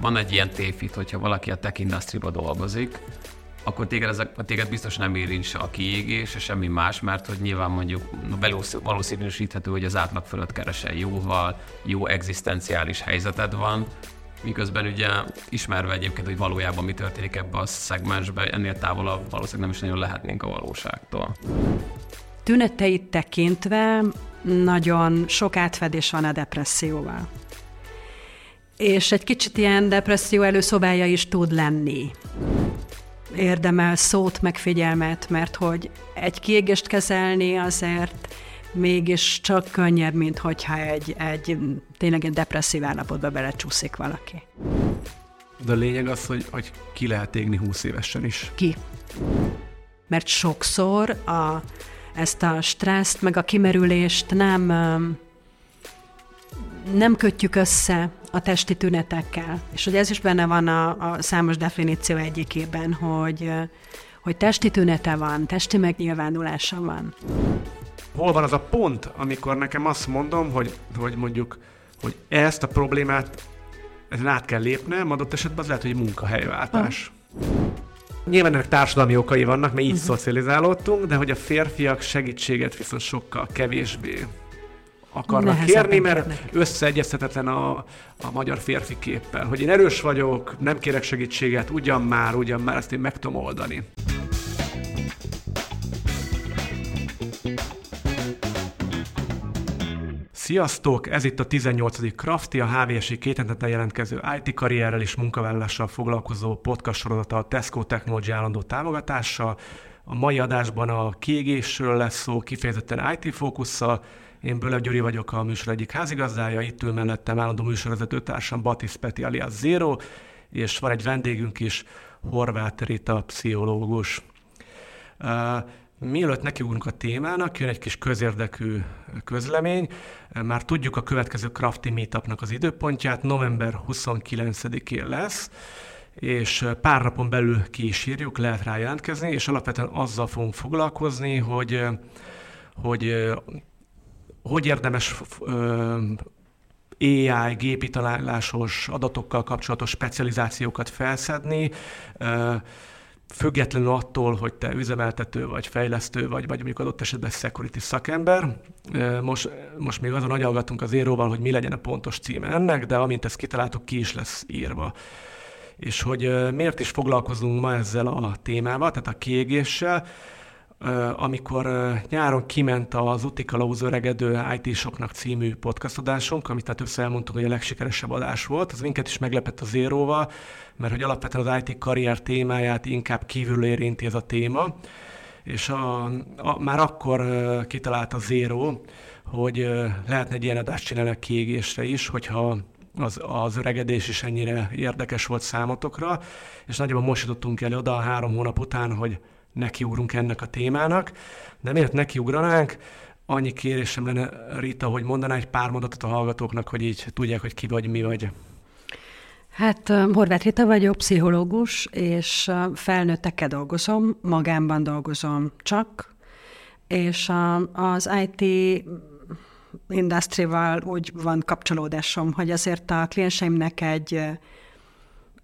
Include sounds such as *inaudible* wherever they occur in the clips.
van egy ilyen tévhit, hogyha valaki a tech industry dolgozik, akkor téged, ezek, téged biztos nem érints a kiégés, és semmi más, mert hogy nyilván mondjuk valószínűsíthető, hogy az átlag fölött keresel jóval, jó egzisztenciális helyzeted van, miközben ugye ismerve egyébként, hogy valójában mi történik ebbe a szegmensbe, ennél távolabb valószínűleg nem is nagyon lehetnénk a valóságtól. Tüneteit tekintve nagyon sok átfedés van a depresszióval. És egy kicsit ilyen depresszió előszobája is tud lenni érdemel szót, meg figyelmet, mert hogy egy kiégést kezelni azért mégis csak könnyebb, mint hogyha egy, egy tényleg egy depresszív állapotba belecsúszik valaki. De a lényeg az, hogy, hogy ki lehet égni 20 évesen is. Ki. Mert sokszor a, ezt a stresszt, meg a kimerülést nem, nem kötjük össze a testi tünetekkel. És hogy ez is benne van a, a számos definíció egyikében, hogy, hogy testi tünete van, testi megnyilvánulása van. Hol van az a pont, amikor nekem azt mondom, hogy, hogy mondjuk, hogy ezt a problémát ezen át kell lépnem, adott esetben az lehet, hogy munkahelyváltás. Ah. Nyilván ennek társadalmi okai vannak, mert így uh-huh. szocializálódtunk, de hogy a férfiak segítséget viszont sokkal kevésbé akarnak Nehezebb kérni, mert összeegyeztetetlen a, a magyar férfi képpel. Hogy én erős vagyok, nem kérek segítséget, ugyan már, ugyan már, ezt én meg tudom oldani. Sziasztok! Ez itt a 18. Crafty, a HVSI két jelentkező IT karrierrel és munkavállalással foglalkozó podcast sorozata a Tesco Technology állandó támogatással. A mai adásban a kiégésről lesz szó, kifejezetten IT fókusszal, én Bölev Gyuri vagyok a műsor egyik házigazdája, itt ül mellettem állandó műsorvezető társam Batis Peti alias Zero, és van egy vendégünk is, Horváth Rita, pszichológus. Uh, mielőtt nekiugrunk a témának, jön egy kis közérdekű közlemény. Már tudjuk a következő Crafty Meetupnak az időpontját, november 29-én lesz, és pár napon belül ki is írjuk, lehet rá jelentkezni, és alapvetően azzal fogunk foglalkozni, hogy hogy hogy érdemes AI, gépi találásos adatokkal kapcsolatos specializációkat felszedni, függetlenül attól, hogy te üzemeltető vagy fejlesztő vagy, vagy mondjuk adott esetben security szakember. Most, most még azon agyalgatunk az éróval, hogy mi legyen a pontos címe ennek, de amint ezt kitaláltuk, ki is lesz írva. És hogy miért is foglalkozunk ma ezzel a témával, tehát a kiégéssel, amikor nyáron kiment az Utikalauz öregedő IT-soknak című podcastodásunk, amit tehát össze elmondtuk, hogy a legsikeresebb adás volt, az minket is meglepett a zéróval, mert hogy alapvetően az IT karrier témáját inkább kívül érinti ez a téma, és a, a, már akkor kitalált a zéró, hogy lehetne egy ilyen adást csinálni a kiégésre is, hogyha az, az öregedés is ennyire érdekes volt számotokra, és nagyjából most jutottunk el oda a három hónap után, hogy nekiugrunk ennek a témának, de miért nekiugranánk, annyi kérésem lenne, Rita, hogy mondaná egy pár mondatot a hallgatóknak, hogy így tudják, hogy ki vagy, mi vagy. Hát Horváth Rita vagyok, pszichológus, és felnőttekkel dolgozom, magámban dolgozom csak, és az IT industrival úgy van kapcsolódásom, hogy azért a klienseimnek egy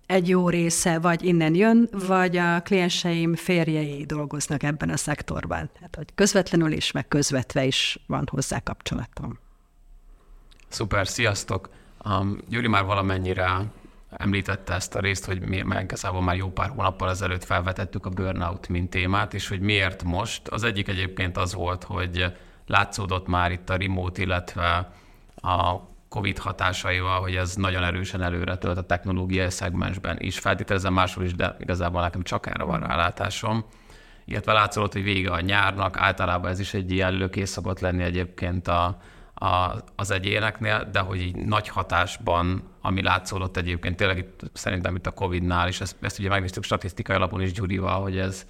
egy jó része vagy innen jön, vagy a klienseim férjei dolgoznak ebben a szektorban. Tehát, hogy közvetlenül is, meg közvetve is van hozzá kapcsolatom. Szuper, sziasztok! Um, Gyuri már valamennyire említette ezt a részt, hogy mi igazából már jó pár hónappal ezelőtt felvetettük a burnout mint témát, és hogy miért most. Az egyik egyébként az volt, hogy látszódott már itt a remote, illetve a COVID hatásaival, hogy ez nagyon erősen előre tölt a technológiai szegmensben is. Feltételezem máshol is, de igazából nekem csak erre van rálátásom. Illetve látszott, hogy vége a nyárnak, általában ez is egy ilyen lökés szokott lenni egyébként a, a, az egyéneknél, de hogy így nagy hatásban, ami látszódott egyébként tényleg itt, szerintem itt a Covid-nál, és ezt, ezt ugye megnéztük statisztikai alapon is Gyurival, hogy ez,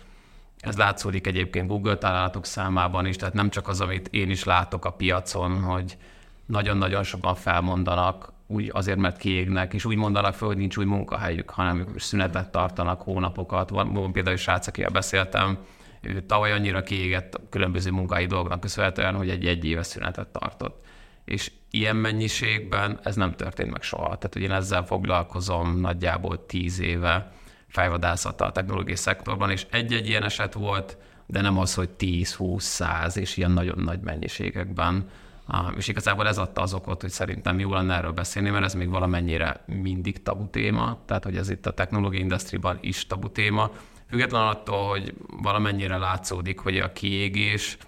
ez látszódik egyébként Google találatok számában is, tehát nem csak az, amit én is látok a piacon, hogy, nagyon-nagyon sokan felmondanak, úgy azért, mert kiégnek, és úgy mondanak fel, hogy nincs új munkahelyük, hanem szünetet tartanak hónapokat. Van, például egy srác, akivel beszéltem, ő tavaly annyira kiégett különböző munkai dolgoknak köszönhetően, hogy egy egy éves szünetet tartott. És ilyen mennyiségben ez nem történt meg soha. Tehát, hogy én ezzel foglalkozom nagyjából tíz éve fejvadászata a technológiai szektorban, és egy-egy ilyen eset volt, de nem az, hogy 10-20-100 és ilyen nagyon nagy mennyiségekben. És igazából ez adta az okot, hogy szerintem jó lenne erről beszélni, mert ez még valamennyire mindig tabu téma, tehát hogy ez itt a technológiai industriban is tabu téma, független attól, hogy valamennyire látszódik, hogy a kiégés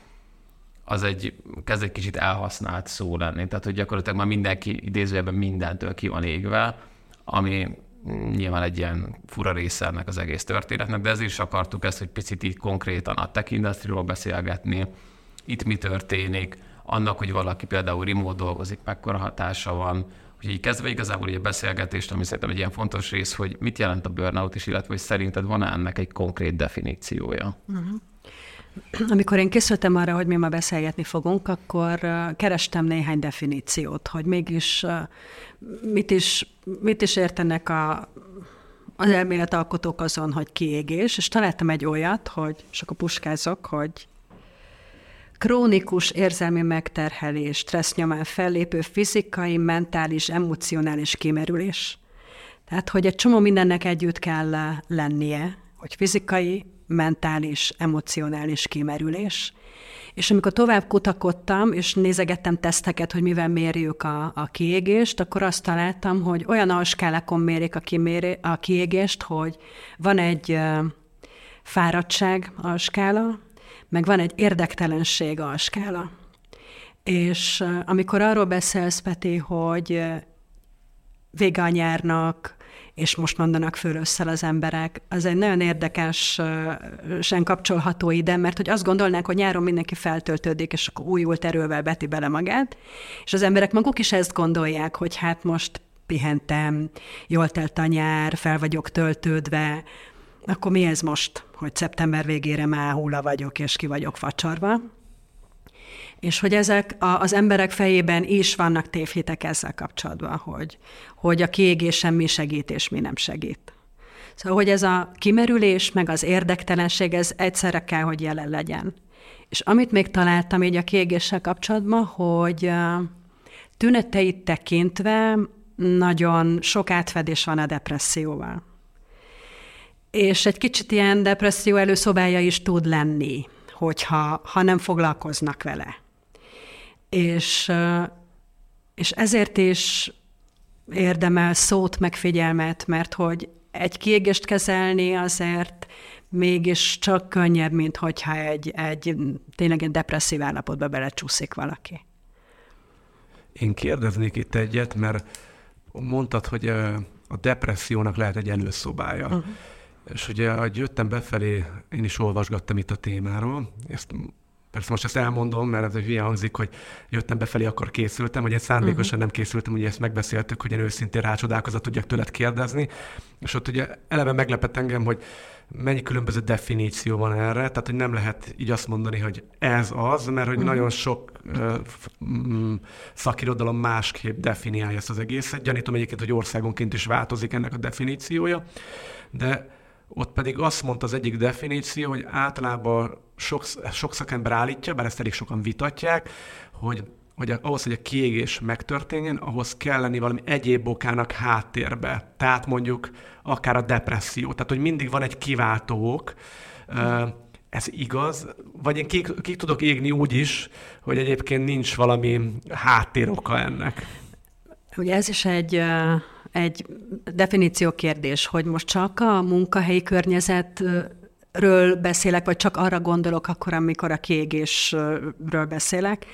az egy, kezd egy kicsit elhasznált szó lenni. Tehát, hogy gyakorlatilag már mindenki idézőjelben mindentől ki van égve, ami nyilván egy ilyen fura része ennek az egész történetnek, de ezért is akartuk ezt, hogy picit így konkrétan a tech beszélgetni, itt mi történik, annak, hogy valaki például remote dolgozik, mekkora hatása van, hogy így kezdve igazából egy beszélgetést, ami szerintem egy ilyen fontos rész, hogy mit jelent a burnout is, illetve hogy szerinted van-e ennek egy konkrét definíciója? Uh-huh. Amikor én készültem arra, hogy mi ma beszélgetni fogunk, akkor kerestem néhány definíciót, hogy mégis mit is, mit is értenek a, az elméletalkotók azon, hogy kiégés, és találtam egy olyat, hogy, és akkor puskázok, hogy krónikus érzelmi megterhelés, stressz nyomán fellépő fizikai, mentális, emocionális kimerülés. Tehát, hogy egy csomó mindennek együtt kell lennie, hogy fizikai, mentális, emocionális kimerülés. És amikor tovább kutakodtam, és nézegettem teszteket, hogy mivel mérjük a, a kiégést, akkor azt találtam, hogy olyan alskálákon mérik a, kiméri, a kiégést, hogy van egy fáradtság alskála, meg van egy érdektelenség alskála. És amikor arról beszélsz, Peti, hogy vége a nyárnak, és most mondanak föl össze az emberek. Az egy nagyon érdekesen kapcsolható ide, mert hogy azt gondolnák, hogy nyáron mindenki feltöltődik, és akkor újult erővel beti bele magát, és az emberek maguk is ezt gondolják, hogy hát most pihentem, jól telt a nyár, fel vagyok töltődve, akkor mi ez most, hogy szeptember végére már hula vagyok, és ki vagyok facsarva? és hogy ezek a, az emberek fejében is vannak tévhitek ezzel kapcsolatban, hogy, hogy a kiégésen mi segít és mi nem segít. Szóval, hogy ez a kimerülés, meg az érdektelenség, ez egyszerre kell, hogy jelen legyen. És amit még találtam így a kiégéssel kapcsolatban, hogy tüneteit tekintve nagyon sok átfedés van a depresszióval. És egy kicsit ilyen depresszió előszobája is tud lenni, hogyha ha nem foglalkoznak vele. És, és ezért is érdemel szót, meg figyelmet, mert hogy egy kiégést kezelni azért mégis csak könnyebb, mint hogyha egy, egy tényleg egy depresszív állapotba belecsúszik valaki. Én kérdeznék itt egyet, mert mondtad, hogy a depressziónak lehet egy előszobája. Uh-huh. És ugye, ahogy jöttem befelé, én is olvasgattam itt a témáról, ezt Persze most ezt elmondom, mert ez egy hülye hangzik, hogy jöttem befelé, akkor készültem, hogy egy szándékosan uh-huh. nem készültem, ugye ezt megbeszéltük, hogy én őszintén rácsodálkozat tudjak tőled kérdezni, és ott ugye eleve meglepett engem, hogy mennyi különböző definíció van erre, tehát hogy nem lehet így azt mondani, hogy ez az, mert hogy uh-huh. nagyon sok uh, szakirodalom másképp definiálja ezt az egészet. Gyanítom egyébként, hogy országonként is változik ennek a definíciója, de ott pedig azt mondta az egyik definíció, hogy általában sok, sok szakember állítja, bár ezt elég sokan vitatják, hogy, hogy ahhoz, hogy a kiégés megtörténjen, ahhoz kell lenni valami egyéb okának háttérbe. Tehát mondjuk akár a depresszió. Tehát, hogy mindig van egy kiváltó ok, ez igaz? Vagy én ki, ki tudok égni úgy is, hogy egyébként nincs valami háttéroka ennek? Ugye ez is egy egy definíció kérdés, hogy most csak a munkahelyi környezetről beszélek, vagy csak arra gondolok akkor, amikor a kiégésről beszélek.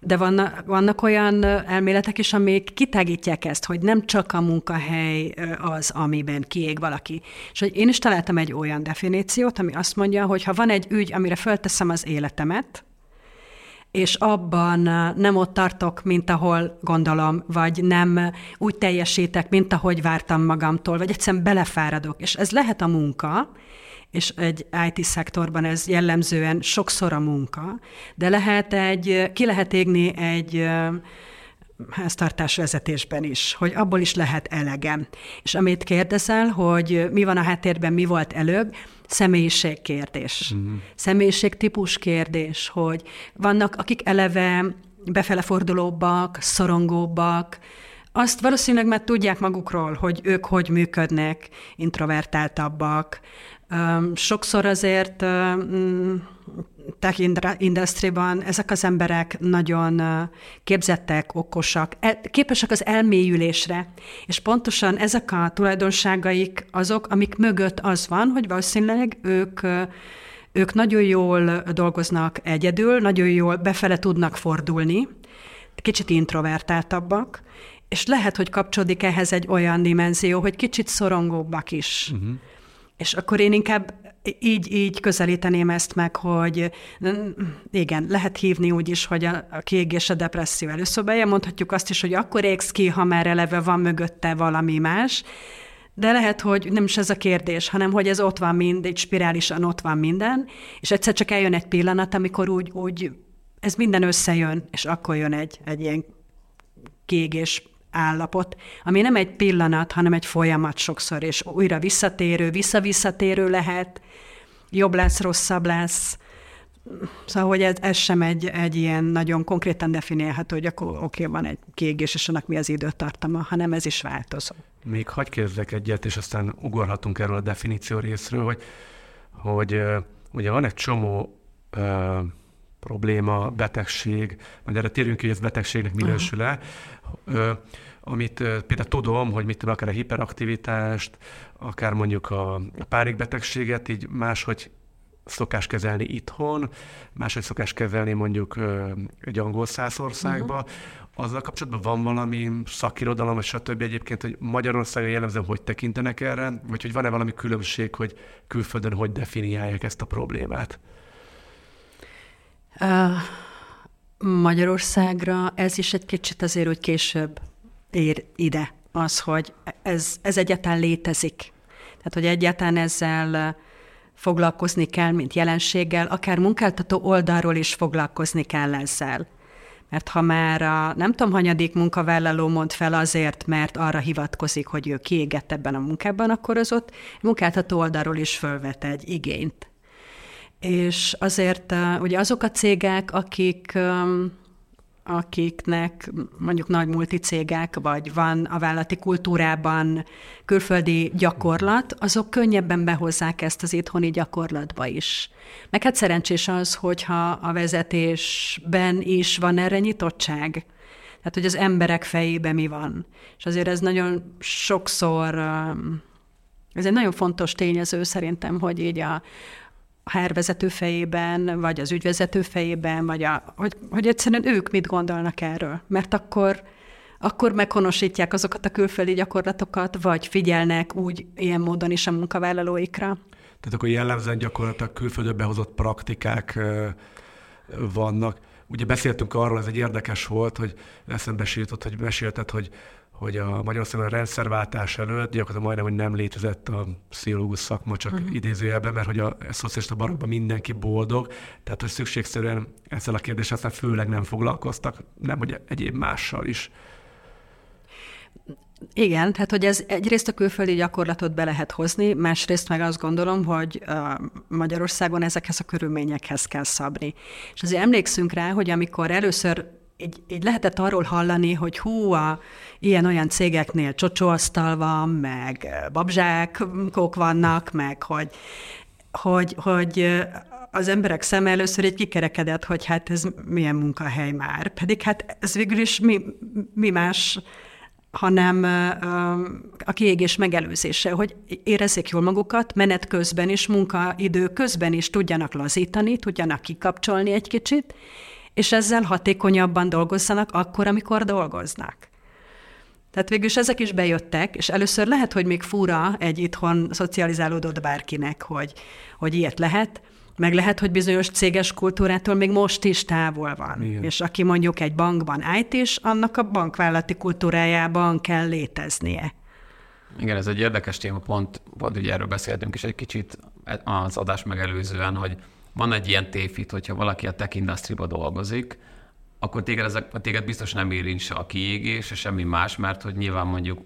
De vannak, vannak olyan elméletek is, amik kitágítják ezt, hogy nem csak a munkahely az, amiben kiég valaki. És hogy én is találtam egy olyan definíciót, ami azt mondja, hogy ha van egy ügy, amire fölteszem az életemet, és abban nem ott tartok, mint ahol gondolom, vagy nem úgy teljesítek, mint ahogy vártam magamtól, vagy egyszerűen belefáradok. És ez lehet a munka, és egy IT-szektorban ez jellemzően sokszor a munka, de lehet egy, ki lehet égni egy háztartás vezetésben is, hogy abból is lehet elegem. És amit kérdezel, hogy mi van a háttérben, mi volt előbb, személyiségkérdés. Uh-huh. Személyiségtípus kérdés, hogy vannak, akik eleve befelefordulóbbak, szorongóbbak, azt valószínűleg már tudják magukról, hogy ők hogy működnek, introvertáltabbak. Sokszor azért tech industry-ban ezek az emberek nagyon képzettek, okosak, képesek az elmélyülésre, és pontosan ezek a tulajdonságaik azok, amik mögött az van, hogy valószínűleg ők ők nagyon jól dolgoznak egyedül, nagyon jól befele tudnak fordulni, kicsit introvertáltabbak, és lehet, hogy kapcsolódik ehhez egy olyan dimenzió, hogy kicsit szorongóbbak is. Uh-huh. És akkor én inkább így, így közelíteném ezt meg, hogy igen, lehet hívni úgy is, hogy a, a kiégés a depresszió előszobája, mondhatjuk azt is, hogy akkor égsz ki, ha már eleve van mögötte valami más, de lehet, hogy nem is ez a kérdés, hanem hogy ez ott van mind, egy spirálisan ott van minden, és egyszer csak eljön egy pillanat, amikor úgy, úgy ez minden összejön, és akkor jön egy, egy ilyen kiégés állapot, ami nem egy pillanat, hanem egy folyamat sokszor, és újra visszatérő, visszavisszatérő lehet, jobb lesz, rosszabb lesz. Szóval, hogy ez, ez sem egy, egy ilyen nagyon konkrétan definiálható, hogy akkor oké, van egy kiégés, és annak mi az időtartama, hanem ez is változó. Még hagyj kérdezek egyet, és aztán ugorhatunk erről a definíció részről, hogy, hogy ugye van egy csomó uh, probléma, betegség, majd erre térjünk ki, hogy ez betegségnek minősül-e, amit például tudom, hogy mit akár a hiperaktivitást, akár mondjuk a párikbetegséget így máshogy szokás kezelni itthon, máshogy szokás kezelni mondjuk egy angol száz országba. Uh-huh. Azzal kapcsolatban van valami szakirodalom, vagy stb. egyébként, hogy Magyarországon jellemzően hogy tekintenek erre, vagy hogy van-e valami különbség, hogy külföldön hogy definiálják ezt a problémát? Uh, Magyarországra ez is egy kicsit azért, hogy később ér ide az, hogy ez, ez egyáltalán létezik. Tehát, hogy egyáltalán ezzel foglalkozni kell, mint jelenséggel, akár munkáltató oldalról is foglalkozni kell ezzel. Mert ha már a nem tudom, hanyadik munkavállaló mond fel azért, mert arra hivatkozik, hogy ő kiégett ebben a munkában, akkor az ott munkáltató oldalról is fölvet egy igényt. És azért ugye azok a cégek, akik akiknek mondjuk nagy multicégek, vagy van a vállalati kultúrában külföldi gyakorlat, azok könnyebben behozzák ezt az itthoni gyakorlatba is. Meg hát szerencsés az, hogyha a vezetésben is van erre nyitottság. Tehát, hogy az emberek fejében mi van. És azért ez nagyon sokszor, ez egy nagyon fontos tényező szerintem, hogy így a, a HR fejében, vagy az ügyvezető fejében, vagy a, hogy, hogy egyszerűen ők mit gondolnak erről. Mert akkor, akkor meghonosítják azokat a külföldi gyakorlatokat, vagy figyelnek úgy ilyen módon is a munkavállalóikra. Tehát akkor jellemzően gyakorlatilag külföldön behozott praktikák vannak. Ugye beszéltünk arról, ez egy érdekes volt, hogy eszembe jutott, hogy mesélted, hogy hogy a Magyarországon a rendszerváltás előtt gyakorlatilag majdnem, hogy nem létezett a pszichológus szakma, csak uh-huh. idézőjelben, mert hogy a, szocialista barakban mindenki boldog, tehát hogy szükségszerűen ezzel a kérdéssel aztán főleg nem foglalkoztak, nem hogy egyéb mással is. Igen, tehát hogy ez egyrészt a külföldi gyakorlatot be lehet hozni, másrészt meg azt gondolom, hogy Magyarországon ezekhez a körülményekhez kell szabni. És azért emlékszünk rá, hogy amikor először így, így lehetett arról hallani, hogy hú, a ilyen-olyan cégeknél csocsóasztal van, meg babzsákok vannak, meg hogy, hogy, hogy az emberek szem először egy kikerekedett, hogy hát ez milyen munkahely már. Pedig hát ez végül is mi, mi más, hanem a kiégés megelőzése, hogy érezzék jól magukat, menet közben is, munkaidő közben is tudjanak lazítani, tudjanak kikapcsolni egy kicsit, és ezzel hatékonyabban dolgozzanak akkor, amikor dolgoznak. Tehát végül is ezek is bejöttek, és először lehet, hogy még fura egy itthon szocializálódott bárkinek, hogy, hogy ilyet lehet, meg lehet, hogy bizonyos céges kultúrától még most is távol van. Igen. És aki mondjuk egy bankban állt is, annak a bankvállalati kultúrájában kell léteznie. Igen, ez egy érdekes téma, pont, pont ugye erről beszéltünk is egy kicsit az adás megelőzően, hogy van egy ilyen tévhit, hogyha valaki a tech industry dolgozik, akkor téged, ezek, téged biztos nem érint se a kiégés, se semmi más, mert hogy nyilván mondjuk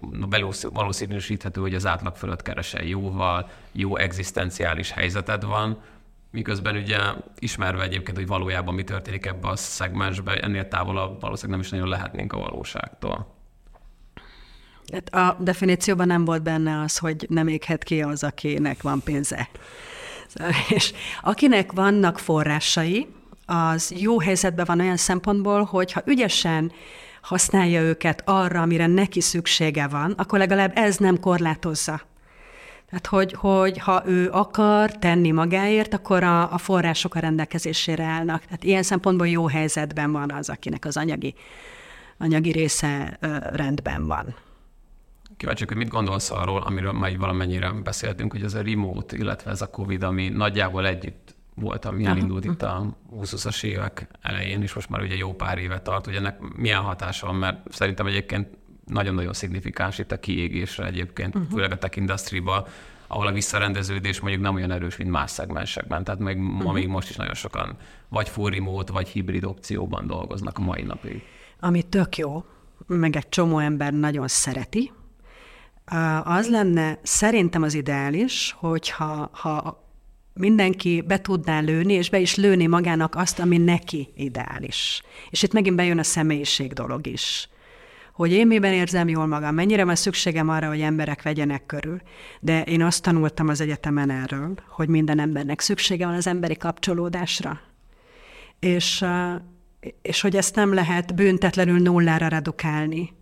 valószínűsíthető, hogy az átlag fölött keresel jóval, jó egzisztenciális helyzeted van, miközben ugye ismerve egyébként, hogy valójában mi történik ebbe a szegmensbe, ennél távolabb valószínűleg nem is nagyon lehetnénk a valóságtól. Hát a definícióban nem volt benne az, hogy nem éghet ki az, akinek van pénze. *laughs* És akinek vannak forrásai, az jó helyzetben van olyan szempontból, hogy ha ügyesen használja őket arra, amire neki szüksége van, akkor legalább ez nem korlátozza. Tehát, hogy, hogy ha ő akar tenni magáért, akkor a, a források a rendelkezésére állnak. Tehát ilyen szempontból jó helyzetben van az, akinek az anyagi, anyagi része rendben van. Kíváncsi, hogy mit gondolsz arról, amiről már valamennyire beszéltünk, hogy ez a remote, illetve ez a Covid, ami nagyjából együtt volt, ami elindult itt a 20-as évek elején, és most már ugye jó pár éve tart, hogy ennek milyen hatása van, mert szerintem egyébként nagyon-nagyon szignifikáns itt a kiégésre egyébként, uh-huh. főleg a tech industry ahol a visszarendeződés mondjuk nem olyan erős, mint más szegmensekben. Tehát még, uh-huh. ma még most is nagyon sokan vagy full remote, vagy hibrid opcióban dolgoznak a mai napig. Ami tök jó, meg egy csomó ember nagyon szereti, az lenne szerintem az ideális, hogyha ha mindenki be tudná lőni, és be is lőni magának azt, ami neki ideális. És itt megint bejön a személyiség dolog is. Hogy én miben érzem jól magam, mennyire van szükségem arra, hogy emberek vegyenek körül. De én azt tanultam az egyetemen erről, hogy minden embernek szüksége van az emberi kapcsolódásra. És, és hogy ezt nem lehet büntetlenül nullára redukálni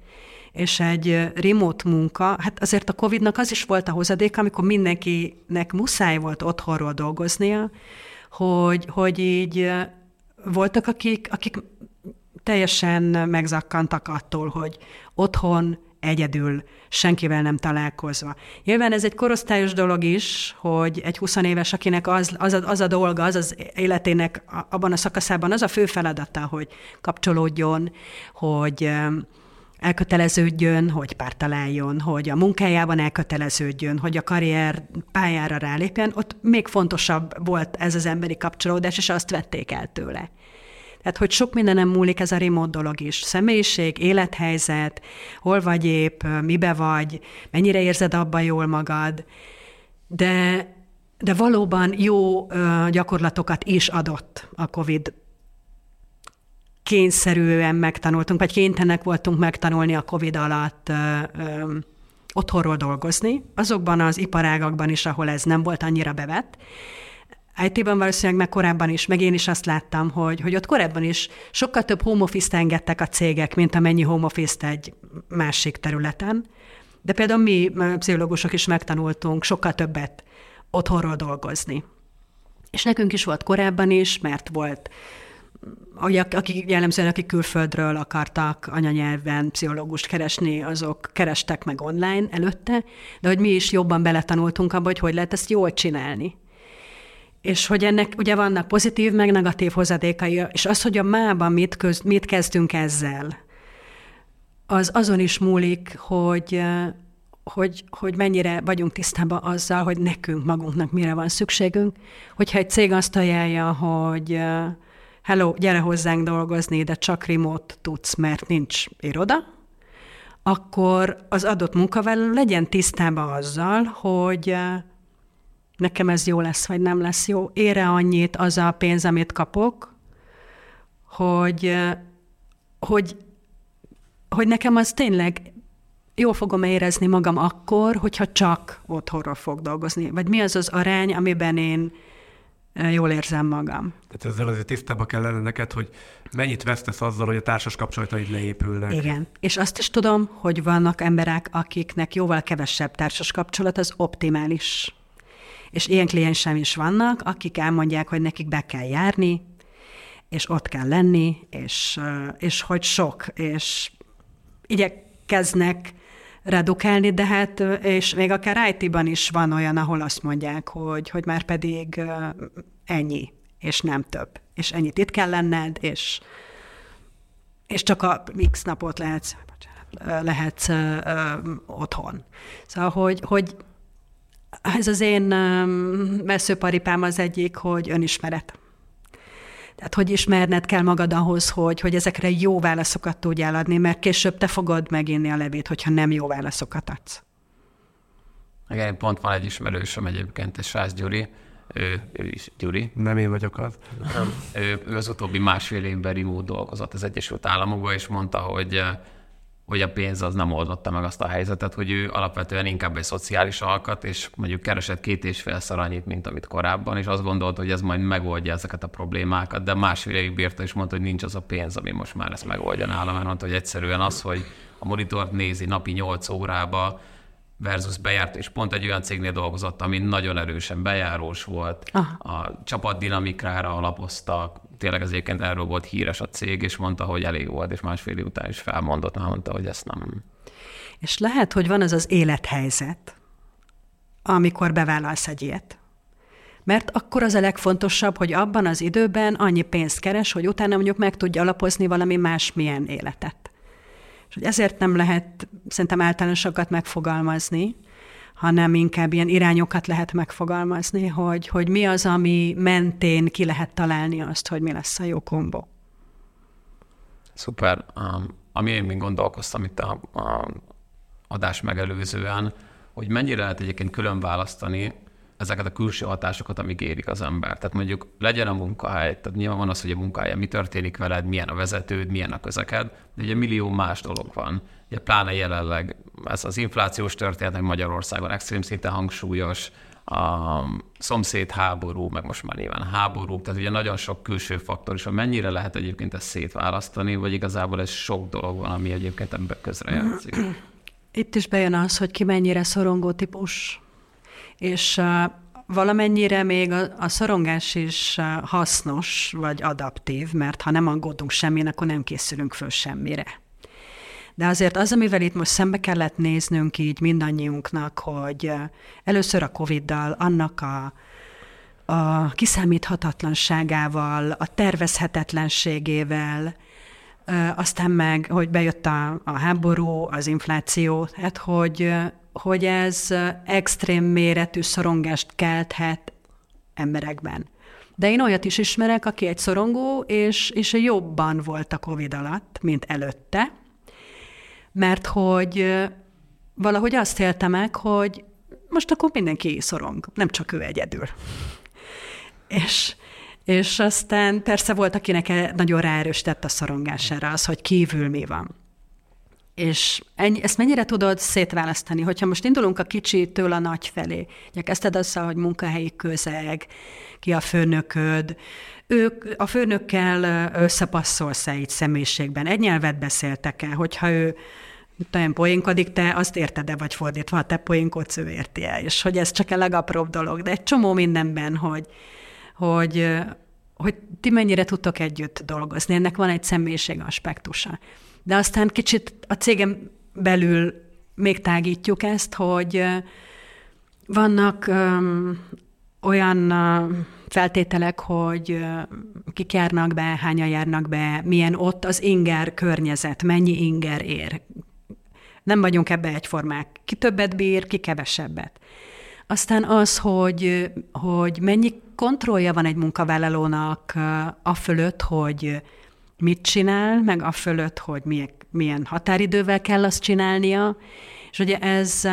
és egy remote munka, hát azért a Covid-nak az is volt a hozadék, amikor mindenkinek muszáj volt otthonról dolgoznia, hogy, hogy így voltak, akik, akik teljesen megzakkantak attól, hogy otthon, egyedül, senkivel nem találkozva. Nyilván ez egy korosztályos dolog is, hogy egy 20 éves, akinek az, az, a, az a dolga, az az életének abban a szakaszában az a fő feladata, hogy kapcsolódjon, hogy elköteleződjön, hogy találjon, hogy a munkájában elköteleződjön, hogy a karrier pályára rálépjen, ott még fontosabb volt ez az emberi kapcsolódás, és azt vették el tőle. Tehát, hogy sok mindenem múlik ez a remote dolog is. Személyiség, élethelyzet, hol vagy épp, mibe vagy, mennyire érzed abban jól magad, de, de valóban jó gyakorlatokat is adott a COVID kényszerűen megtanultunk, vagy kénytelenek voltunk megtanulni a COVID alatt ö, ö, otthonról dolgozni, azokban az iparágakban is, ahol ez nem volt annyira bevett. IT-ban valószínűleg meg korábban is, meg én is azt láttam, hogy, hogy ott korábban is sokkal több home office engedtek a cégek, mint amennyi home office egy másik területen. De például mi pszichológusok is megtanultunk sokkal többet otthonról dolgozni. És nekünk is volt korábban is, mert volt akik jellemzően, akik külföldről akartak anyanyelven pszichológust keresni, azok kerestek meg online előtte, de hogy mi is jobban beletanultunk abba, hogy hogy lehet ezt jól csinálni. És hogy ennek ugye vannak pozitív, meg negatív hozadékai, és az, hogy a mában mit, köz, mit kezdünk ezzel, az azon is múlik, hogy, hogy, hogy mennyire vagyunk tisztában azzal, hogy nekünk magunknak mire van szükségünk. Hogyha egy cég azt ajánlja, hogy hello, gyere hozzánk dolgozni, de csak remote tudsz, mert nincs iroda, akkor az adott munkavállaló legyen tisztában azzal, hogy eh, nekem ez jó lesz, vagy nem lesz jó, ére annyit az a pénz, amit kapok, hogy, eh, hogy, hogy nekem az tényleg jól fogom érezni magam akkor, hogyha csak otthonról fog dolgozni. Vagy mi az az arány, amiben én jól érzem magam. Tehát ezzel azért tisztában kell lenni neked, hogy mennyit vesztesz azzal, hogy a társas kapcsolataid leépülnek. Igen. És azt is tudom, hogy vannak emberek, akiknek jóval kevesebb társas kapcsolat az optimális. És ilyen kliensem is vannak, akik elmondják, hogy nekik be kell járni, és ott kell lenni, és, és hogy sok, és igyekeznek redukálni, de hát, és még akár IT-ban is van olyan, ahol azt mondják, hogy, hogy már pedig ennyi, és nem több. És ennyit itt kell lenned, és, és csak a x napot lehetsz, lehetsz ö, ö, otthon. Szóval, hogy, hogy ez az én messzőparipám az egyik, hogy önismeret. Tehát, hogy ismerned kell magad ahhoz, hogy, hogy ezekre jó válaszokat tudjál adni, mert később te fogod meginni a levét, hogyha nem jó válaszokat adsz. Igen, pont van egy ismerősöm egyébként, egy Sász Gyuri, ő, ő is, Gyuri. Nem én vagyok az. Nem. Ő, ő az utóbbi másfél évben remote dolgozott az Egyesült Államokban, és mondta, hogy hogy a pénz az nem oldotta meg azt a helyzetet, hogy ő alapvetően inkább egy szociális alkat, és mondjuk keresett két és félszer annyit, mint amit korábban, és azt gondolta, hogy ez majd megoldja ezeket a problémákat, de másfél évig bírta, és mondta, hogy nincs az a pénz, ami most már ezt megoldja nálam, mert mondta, hogy egyszerűen az, hogy a monitort nézi napi 8 órába, versus bejárt, és pont egy olyan cégnél dolgozott, ami nagyon erősen bejárós volt, Aha. a csapatdinamikára alapoztak, tényleg az egyébként erről volt híres a cég, és mondta, hogy elég volt, és másfél év után is felmondott, mert mondta, hogy ezt nem. És lehet, hogy van az az élethelyzet, amikor bevállalsz egy ilyet. Mert akkor az a legfontosabb, hogy abban az időben annyi pénzt keres, hogy utána mondjuk meg tudja alapozni valami másmilyen életet. És hogy ezért nem lehet szerintem általánosokat megfogalmazni, hanem inkább ilyen irányokat lehet megfogalmazni, hogy, hogy mi az, ami mentén ki lehet találni azt, hogy mi lesz a jó kombó. Szuper. Um, ami én még gondolkoztam itt a, a adás megelőzően, hogy mennyire lehet egyébként külön választani ezeket a külső hatásokat, amik érik az ember. Tehát mondjuk legyen a munkahely, tehát nyilván van az, hogy a munkahelyen mi történik veled, milyen a vezetőd, milyen a közeked, de ugye millió más dolog van. Ugye pláne jelenleg ez az inflációs történet, hogy Magyarországon extrém szinten hangsúlyos, a szomszéd háború, meg most már nyilván háború, tehát ugye nagyon sok külső faktor, és mennyire lehet egyébként ezt szétválasztani, vagy igazából ez sok dolog van, ami egyébként ebben közrejátszik. Itt is bejön az, hogy ki mennyire szorongó típus, és valamennyire még a, a szorongás is hasznos, vagy adaptív, mert ha nem aggódunk semmin, akkor nem készülünk föl semmire. De azért az, amivel itt most szembe kellett néznünk így mindannyiunknak, hogy először a Covid-dal, annak a, a kiszámíthatatlanságával, a tervezhetetlenségével, aztán meg, hogy bejött a, a háború, az infláció, tehát hogy hogy ez extrém méretű szorongást kelthet emberekben. De én olyat is ismerek, aki egy szorongó, és, és jobban volt a Covid alatt, mint előtte, mert hogy valahogy azt élte meg, hogy most akkor mindenki szorong, nem csak ő egyedül. és, és aztán persze volt, akinek nagyon ráerősített a szorongására az, hogy kívül mi van. És ennyi, ezt mennyire tudod szétválasztani, hogyha most indulunk a kicsitől a nagy felé. Ugye kezdted azzal, hogy munkahelyi közeg, ki a főnököd, ők a főnökkel összepasszolsz-e így személyiségben? Egy nyelvet beszéltek el, hogyha ő olyan poénkodik, te azt érted-e, vagy fordítva, ha te poénkodsz, ő érti el, és hogy ez csak a legapróbb dolog, de egy csomó mindenben, hogy, hogy, hogy ti mennyire tudtok együtt dolgozni, ennek van egy személyiség aspektusa. De aztán kicsit a cégem belül még tágítjuk ezt, hogy vannak um, olyan feltételek, hogy kik járnak be, hányan járnak be, milyen ott az inger környezet, mennyi inger ér. Nem vagyunk ebbe egyformák. Ki többet bír, ki kevesebbet. Aztán az, hogy, hogy mennyi kontrollja van egy munkavállalónak a fölött, hogy mit csinál, meg a fölött, hogy milyen, milyen határidővel kell azt csinálnia. És ugye ez,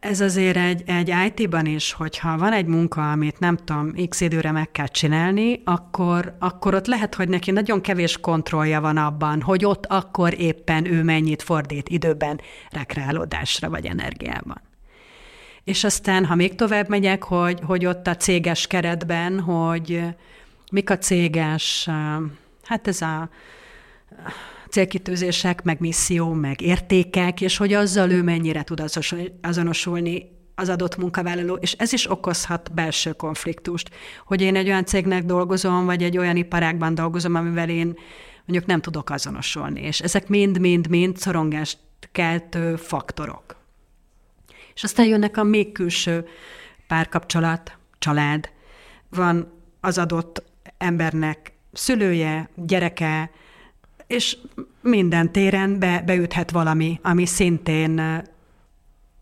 ez azért egy, egy IT-ban is, hogyha van egy munka, amit nem tudom, x időre meg kell csinálni, akkor, akkor ott lehet, hogy neki nagyon kevés kontrollja van abban, hogy ott akkor éppen ő mennyit fordít időben rekreálódásra vagy energiában. És aztán, ha még tovább megyek, hogy, hogy ott a céges keretben, hogy mik a céges, hát ez a célkitűzések, meg misszió, meg értékek, és hogy azzal ő mennyire tud azonosulni az adott munkavállaló, és ez is okozhat belső konfliktust, hogy én egy olyan cégnek dolgozom, vagy egy olyan iparágban dolgozom, amivel én mondjuk nem tudok azonosulni, és ezek mind-mind-mind szorongást keltő faktorok. És aztán jönnek a még külső párkapcsolat, család, van az adott embernek szülője, gyereke, és minden téren be, beüthet valami, ami szintén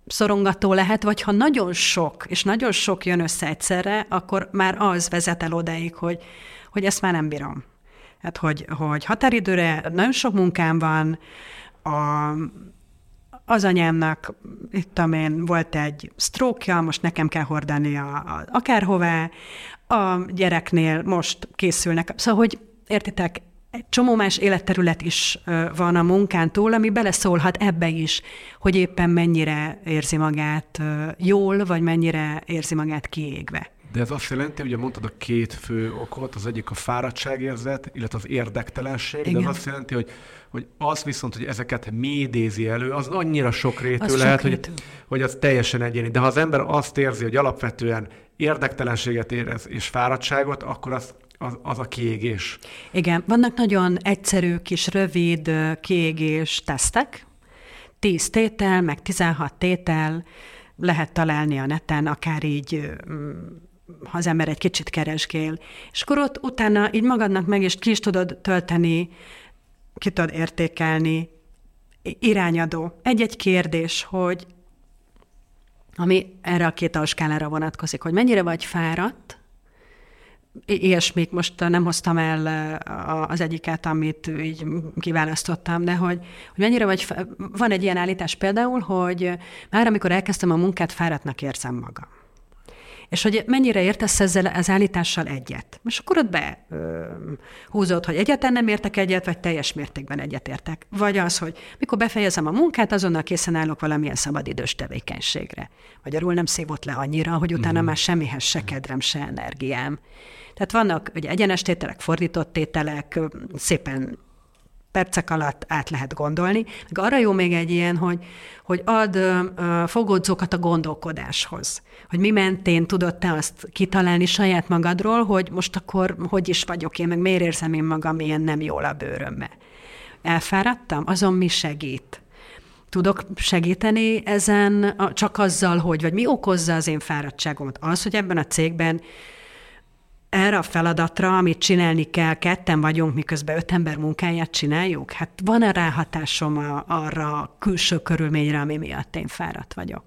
szorongató lehet, vagy ha nagyon sok, és nagyon sok jön össze egyszerre, akkor már az vezet el odáig, hogy, hogy ezt már nem bírom. Hát, hogy, hogy határidőre nagyon sok munkám van, a, az anyámnak, itt én, volt egy sztrókja, most nekem kell hordani a, a, akárhová, a gyereknél most készülnek. Szóval, hogy értitek, egy csomó más életterület is van a munkán túl, ami beleszólhat ebbe is, hogy éppen mennyire érzi magát jól, vagy mennyire érzi magát kiégve. De ez azt jelenti, hogy mondtad a két fő okot, az egyik a fáradtságérzet, illetve az érdektelenség, Igen. de az azt jelenti, hogy, hogy az viszont, hogy ezeket mi idézi elő, az annyira sokrétű az lehet, sok hogy, hogy az teljesen egyéni. De ha az ember azt érzi, hogy alapvetően érdektelenséget érez és fáradtságot, akkor az az, az a kiégés. Igen, vannak nagyon egyszerű kis rövid kiégés tesztek, 10 tétel, meg 16 tétel, lehet találni a neten, akár így ha az ember egy kicsit keresgél, és akkor ott utána így magadnak meg is ki is tudod tölteni, ki tudod értékelni, irányadó. Egy-egy kérdés, hogy ami erre a két alskálára vonatkozik, hogy mennyire vagy fáradt, ilyesmik, most nem hoztam el az egyiket, amit így kiválasztottam, de hogy, hogy mennyire vagy, van egy ilyen állítás például, hogy már amikor elkezdtem a munkát, fáradtnak érzem magam és hogy mennyire értesz ezzel az állítással egyet. És akkor ott be ö, húzod, hogy egyetlen nem értek egyet, vagy teljes mértékben egyetértek. Vagy az, hogy mikor befejezem a munkát, azonnal készen állok valamilyen szabadidős tevékenységre. Magyarul nem szívott le annyira, hogy utána mm. már semmihez se kedrem, se energiám. Tehát vannak ugye egyenes tételek, fordított tételek, szépen percek alatt át lehet gondolni. Meg arra jó még egy ilyen, hogy, hogy ad uh, fogodzókat a gondolkodáshoz. Hogy mi mentén tudod te azt kitalálni saját magadról, hogy most akkor hogy is vagyok én, meg miért érzem én magam ilyen nem jól a bőrömmel. Elfáradtam? Azon mi segít? Tudok segíteni ezen csak azzal, hogy, vagy mi okozza az én fáradtságomat? Az, hogy ebben a cégben erre a feladatra, amit csinálni kell, ketten vagyunk, miközben öt ember munkáját csináljuk? Hát van-e ráhatásom a, arra a külső körülményre, ami miatt én fáradt vagyok?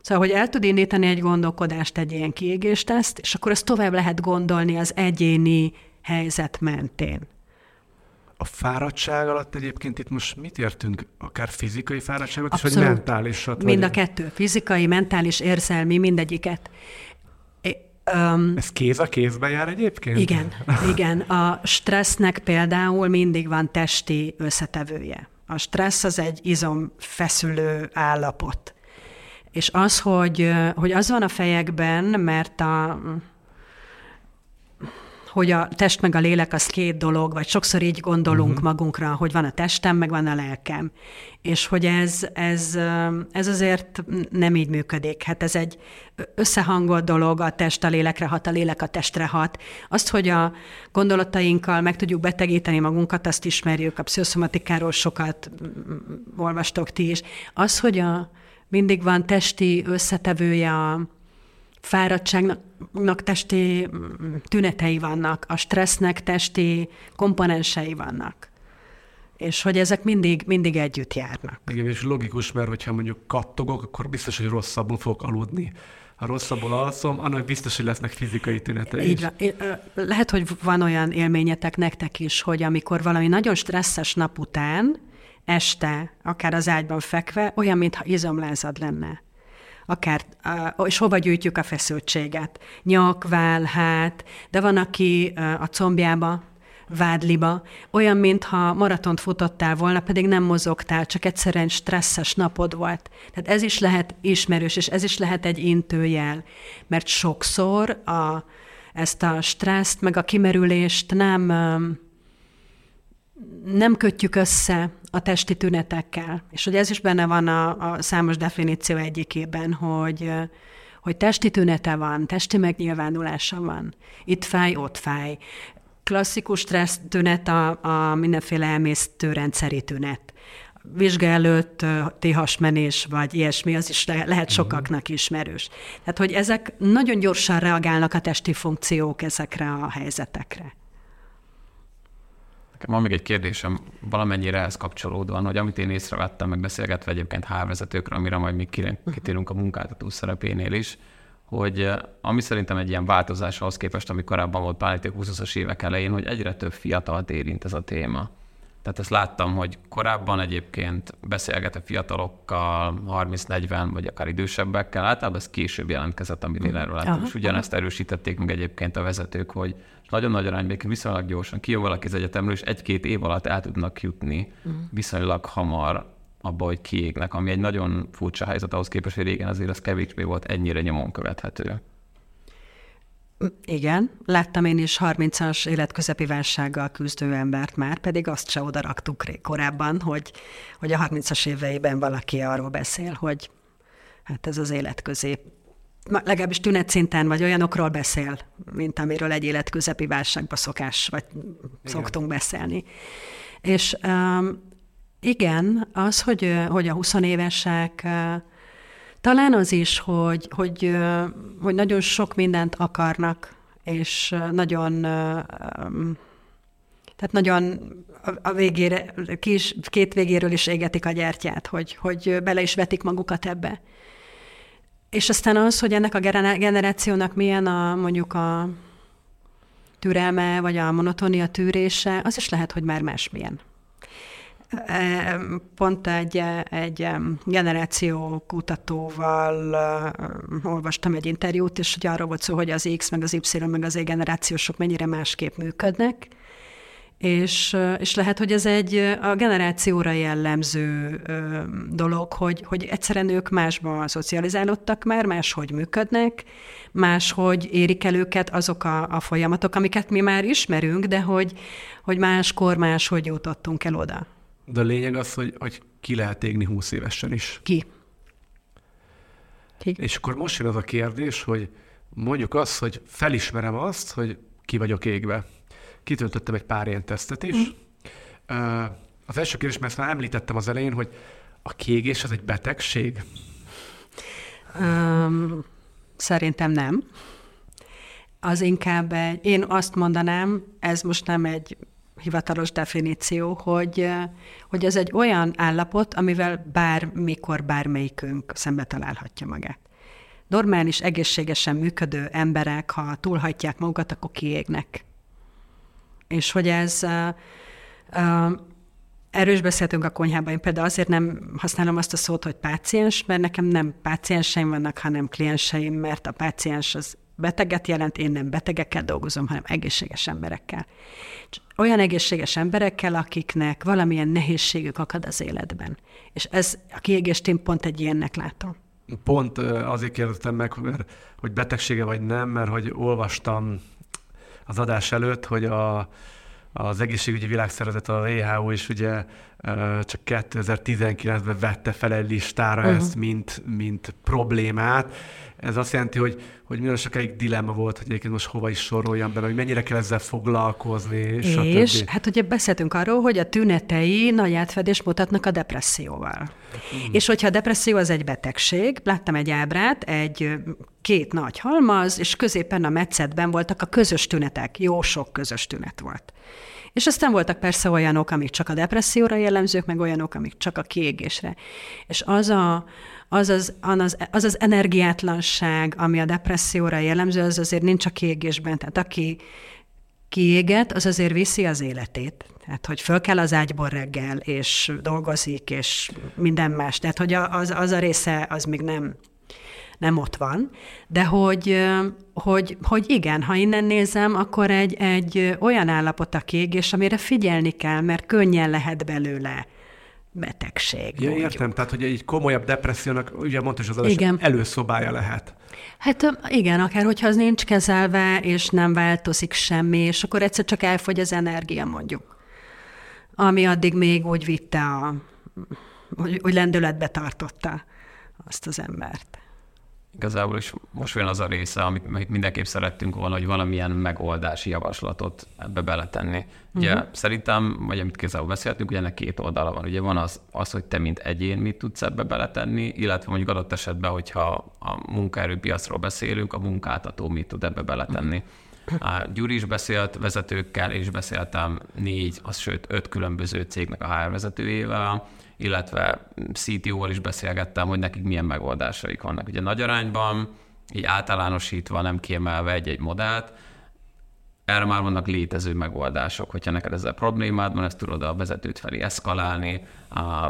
Szóval, hogy el tud indítani egy gondolkodást, egy ilyen kiégésteszt, és akkor ezt tovább lehet gondolni az egyéni helyzet mentén. A fáradtság alatt egyébként itt most mit értünk? Akár fizikai fáradtságot Abszolút. is, vagy mentálisat? Mind vagy... a kettő. Fizikai, mentális, érzelmi, mindegyiket. Um, Ez kéz a kézbe jár egyébként? Igen, igen. A stressznek például mindig van testi összetevője. A stressz az egy izomfeszülő állapot. És az, hogy, hogy az van a fejekben, mert a, hogy a test meg a lélek az két dolog, vagy sokszor így gondolunk uh-huh. magunkra, hogy van a testem, meg van a lelkem. És hogy ez, ez, ez azért nem így működik. Hát ez egy összehangolt dolog, a test a lélekre hat, a lélek a testre hat. Azt, hogy a gondolatainkkal meg tudjuk betegíteni magunkat, azt ismerjük, a pszichoszomatikáról sokat olvastok ti is. Az, hogy a, mindig van testi összetevője a, fáradtságnak testi mm, tünetei vannak, a stressznek testi komponensei vannak. És hogy ezek mindig, mindig együtt járnak. Igen, és logikus, mert hogyha mondjuk kattogok, akkor biztos, hogy rosszabbul fogok aludni. Ha rosszabbul alszom, annak biztos, hogy lesznek fizikai tünetei Így van. Lehet, hogy van olyan élményetek nektek is, hogy amikor valami nagyon stresszes nap után, este, akár az ágyban fekve, olyan, mintha izomlázad lenne akár, és hova gyűjtjük a feszültséget. Nyak, váll, hát, de van, aki a combjába, vádliba, olyan, mintha maratont futottál volna, pedig nem mozogtál, csak egyszerűen stresszes napod volt. Tehát ez is lehet ismerős, és ez is lehet egy intőjel, mert sokszor a, ezt a stresszt, meg a kimerülést nem, nem kötjük össze a testi tünetekkel. És hogy ez is benne van a, a számos definíció egyikében, hogy, hogy testi tünete van, testi megnyilvánulása van. Itt fáj, ott fáj. Klasszikus stressz tünet a, a mindenféle emésztőrendszeri tünet. Vizsga előtt TH-menés, vagy ilyesmi, az is le, lehet mhm. sokaknak ismerős. Tehát, hogy ezek nagyon gyorsan reagálnak a testi funkciók ezekre a helyzetekre. Nekem van még egy kérdésem valamennyire ehhez kapcsolódóan, hogy amit én észrevettem, meg beszélgetve egyébként hárvezetőkről, amire majd még kitérünk a munkáltató szerepénél is, hogy eh, ami szerintem egy ilyen változás ahhoz képest, ami korábban volt pár 20-as évek elején, hogy egyre több fiatalt érint ez a téma. Tehát ezt láttam, hogy korábban egyébként beszélget a fiatalokkal, 30-40 vagy akár idősebbekkel, általában ez később jelentkezett, amit erről láttam. És ugyanezt erősítették meg egyébként a vezetők, hogy nagyon nagy arányban viszonylag gyorsan kijön valaki az egyetemről, és egy-két év alatt el tudnak jutni uh-huh. viszonylag hamar abba, hogy kiégnek, ami egy nagyon furcsa helyzet ahhoz képest, hogy régen azért az kevésbé volt ennyire nyomon követhető. Igen, láttam én is 30-as életközepi válsággal küzdő embert már, pedig azt se oda raktuk korábban, hogy, hogy a 30-as éveiben valaki arról beszél, hogy hát ez az életközép legalábbis tünetszinten, vagy olyanokról beszél, mint amiről egy életközepi válságba szokás, vagy igen. szoktunk beszélni. És um, igen, az, hogy, hogy a 20 évesek, talán az is, hogy, hogy, hogy nagyon sok mindent akarnak, és nagyon, um, tehát nagyon a végére, kis, két végéről is égetik a gyertyát, hogy, hogy bele is vetik magukat ebbe. És aztán az, hogy ennek a generációnak milyen a mondjuk a türelme, vagy a monotónia tűrése, az is lehet, hogy már másmilyen. E, pont egy, egy generáció kutatóval olvastam egy interjút, és hogy arról volt szó, hogy az X, meg az Y, meg az E generációsok mennyire másképp működnek, és, és lehet, hogy ez egy a generációra jellemző dolog, hogy, hogy egyszerűen ők másban szocializálódtak már, máshogy működnek, máshogy érik el őket azok a, a folyamatok, amiket mi már ismerünk, de hogy, hogy máskor máshogy jutottunk el oda. De a lényeg az, hogy, hogy ki lehet égni húsz évesen is. Ki. ki. És akkor most jön az a kérdés, hogy mondjuk azt, hogy felismerem azt, hogy ki vagyok égve kitöltöttem egy pár ilyen tesztet is. Mm. Az első kérdés, mert ezt már említettem az elején, hogy a kiégés az egy betegség? Um, szerintem nem. Az inkább egy, én azt mondanám, ez most nem egy hivatalos definíció, hogy, hogy ez egy olyan állapot, amivel bármikor bármelyikünk szembe találhatja magát. Normális, egészségesen működő emberek, ha túlhatják magukat, akkor kiégnek és hogy ez erről is beszéltünk a konyhában. Én például azért nem használom azt a szót, hogy páciens, mert nekem nem pácienseim vannak, hanem klienseim, mert a páciens az beteget jelent, én nem betegekkel dolgozom, hanem egészséges emberekkel. Olyan egészséges emberekkel, akiknek valamilyen nehézségük akad az életben. És ez a kiégést pont egy ilyennek látom. Pont azért kérdeztem meg, mert, hogy betegsége vagy nem, mert hogy olvastam az adás előtt, hogy a, az egészségügyi világszervezet, a WHO is ugye csak 2019-ben vette fel egy listára uh-huh. ezt, mint, mint problémát. Ez azt jelenti, hogy, hogy nagyon sokáig dilemma volt, hogy egyébként most hova is soroljam be, hogy mennyire kell ezzel foglalkozni, és, és hát ugye beszéltünk arról, hogy a tünetei nagy átfedés mutatnak a depresszióval. Mm. És hogyha a depresszió az egy betegség, láttam egy ábrát, egy két nagy halmaz, és középen a metszetben voltak a közös tünetek, jó sok közös tünet volt. És aztán voltak persze olyanok, amik csak a depresszióra jellemzők, meg olyanok, amik csak a kiégésre. És az a, az az, az, az az energiátlanság, ami a depresszióra jellemző, az azért nincs a kiégésben. Tehát aki kiéget, az azért viszi az életét. Tehát, hogy föl kell az ágyból reggel, és dolgozik, és minden más. Tehát, hogy az, az a része, az még nem, nem ott van, de hogy, hogy, hogy igen, ha innen nézem, akkor egy, egy olyan állapot a kiégés, amire figyelni kell, mert könnyen lehet belőle betegség. Ja, értem, tehát hogy egy komolyabb depressziónak, ugye mondta, hogy az igen. előszobája lehet. Hát igen, akár hogyha az nincs kezelve, és nem változik semmi, és akkor egyszer csak elfogy az energia, mondjuk. Ami addig még úgy vitte a, hogy, hogy lendületbe tartotta azt az embert igazából is most olyan az a része, amit, amit mindenképp szerettünk volna, hogy valamilyen megoldási javaslatot ebbe beletenni. Ugye uh-huh. szerintem, vagy amit kézzel beszéltünk, ugye ennek két oldala van. Ugye van az, az, hogy te mint egyén mit tudsz ebbe beletenni, illetve mondjuk adott esetben, hogyha a munkaerőpiacról beszélünk, a munkáltató mit tud ebbe beletenni. A Gyuri is beszélt vezetőkkel, és beszéltem négy, az sőt öt különböző cégnek a HR vezetőjével, illetve CTO-val is beszélgettem, hogy nekik milyen megoldásaik vannak. Ugye nagy arányban, így általánosítva, nem kiemelve egy-egy modellt, erre már vannak létező megoldások, hogyha neked ezzel problémád van, ezt tudod a vezetőt felé eszkalálni,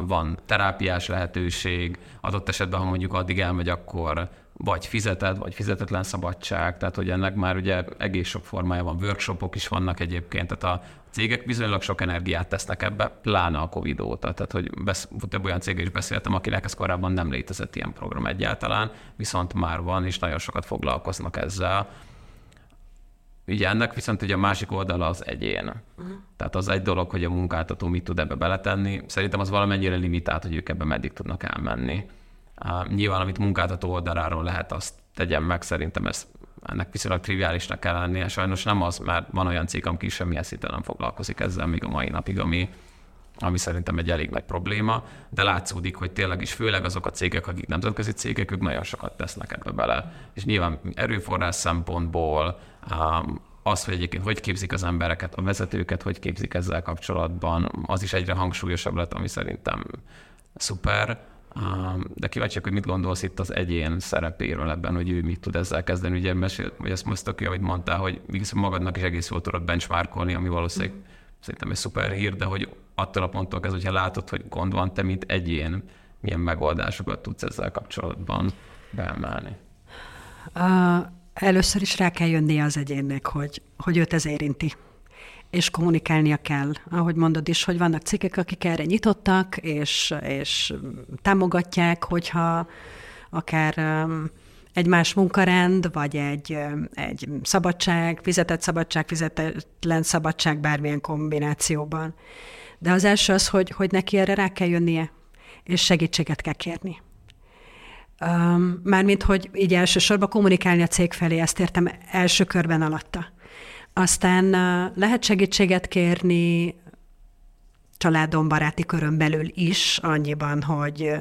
van terápiás lehetőség, adott esetben, ha mondjuk addig elmegy, akkor vagy fizeted, vagy fizetetlen szabadság, tehát hogy ennek már ugye egész sok formája van, workshopok is vannak egyébként, tehát a cégek bizonylag sok energiát tesznek ebbe, pláne a Covid óta. Tehát, hogy besz, több olyan cég is beszéltem, akinek ez korábban nem létezett ilyen program egyáltalán, viszont már van, és nagyon sokat foglalkoznak ezzel. Ugye ennek viszont ugye a másik oldala az egyén. Uh-huh. Tehát az egy dolog, hogy a munkáltató mit tud ebbe beletenni. Szerintem az valamennyire limitált, hogy ők ebbe meddig tudnak elmenni. Nyilván, amit munkáltató oldaláról lehet, azt tegyen meg, szerintem ez ennek viszonylag triviálisnak kell lennie. Sajnos nem az, mert van olyan cég, aki semmilyen szinten nem foglalkozik ezzel még a mai napig, ami, ami szerintem egy elég nagy probléma, de látszódik, hogy tényleg is főleg azok a cégek, akik nemzetközi cégek, ők nagyon sokat tesznek ebbe bele. És nyilván erőforrás szempontból, az, hogy egyébként hogy képzik az embereket, a vezetőket, hogy képzik ezzel kapcsolatban, az is egyre hangsúlyosabb lett, ami szerintem szuper. De kíváncsiak, hogy mit gondolsz itt az egyén szerepéről ebben, hogy ő mit tud ezzel kezdeni. Ugye mesél, vagy ezt most aki, ahogy mondtál, hogy magadnak is egész jól tudod benchmarkolni, ami valószínűleg szerintem egy szuper hír, de hogy attól a ponttól kezdve, hogyha látod, hogy gond van, te mint egyén, milyen megoldásokat tudsz ezzel kapcsolatban beemelni? Uh, először is rá kell jönnie az egyénnek, hogy, hogy őt ez érinti és kommunikálnia kell. Ahogy mondod is, hogy vannak cikkek, akik erre nyitottak, és, és támogatják, hogyha akár um, egy más munkarend, vagy egy, um, egy szabadság, fizetett szabadság, fizetetlen szabadság bármilyen kombinációban. De az első az, hogy, hogy neki erre rá kell jönnie, és segítséget kell kérni. Um, mármint, hogy így elsősorban kommunikálni a cég felé, ezt értem első körben alatta. Aztán lehet segítséget kérni családon, baráti körön belül is, annyiban, hogy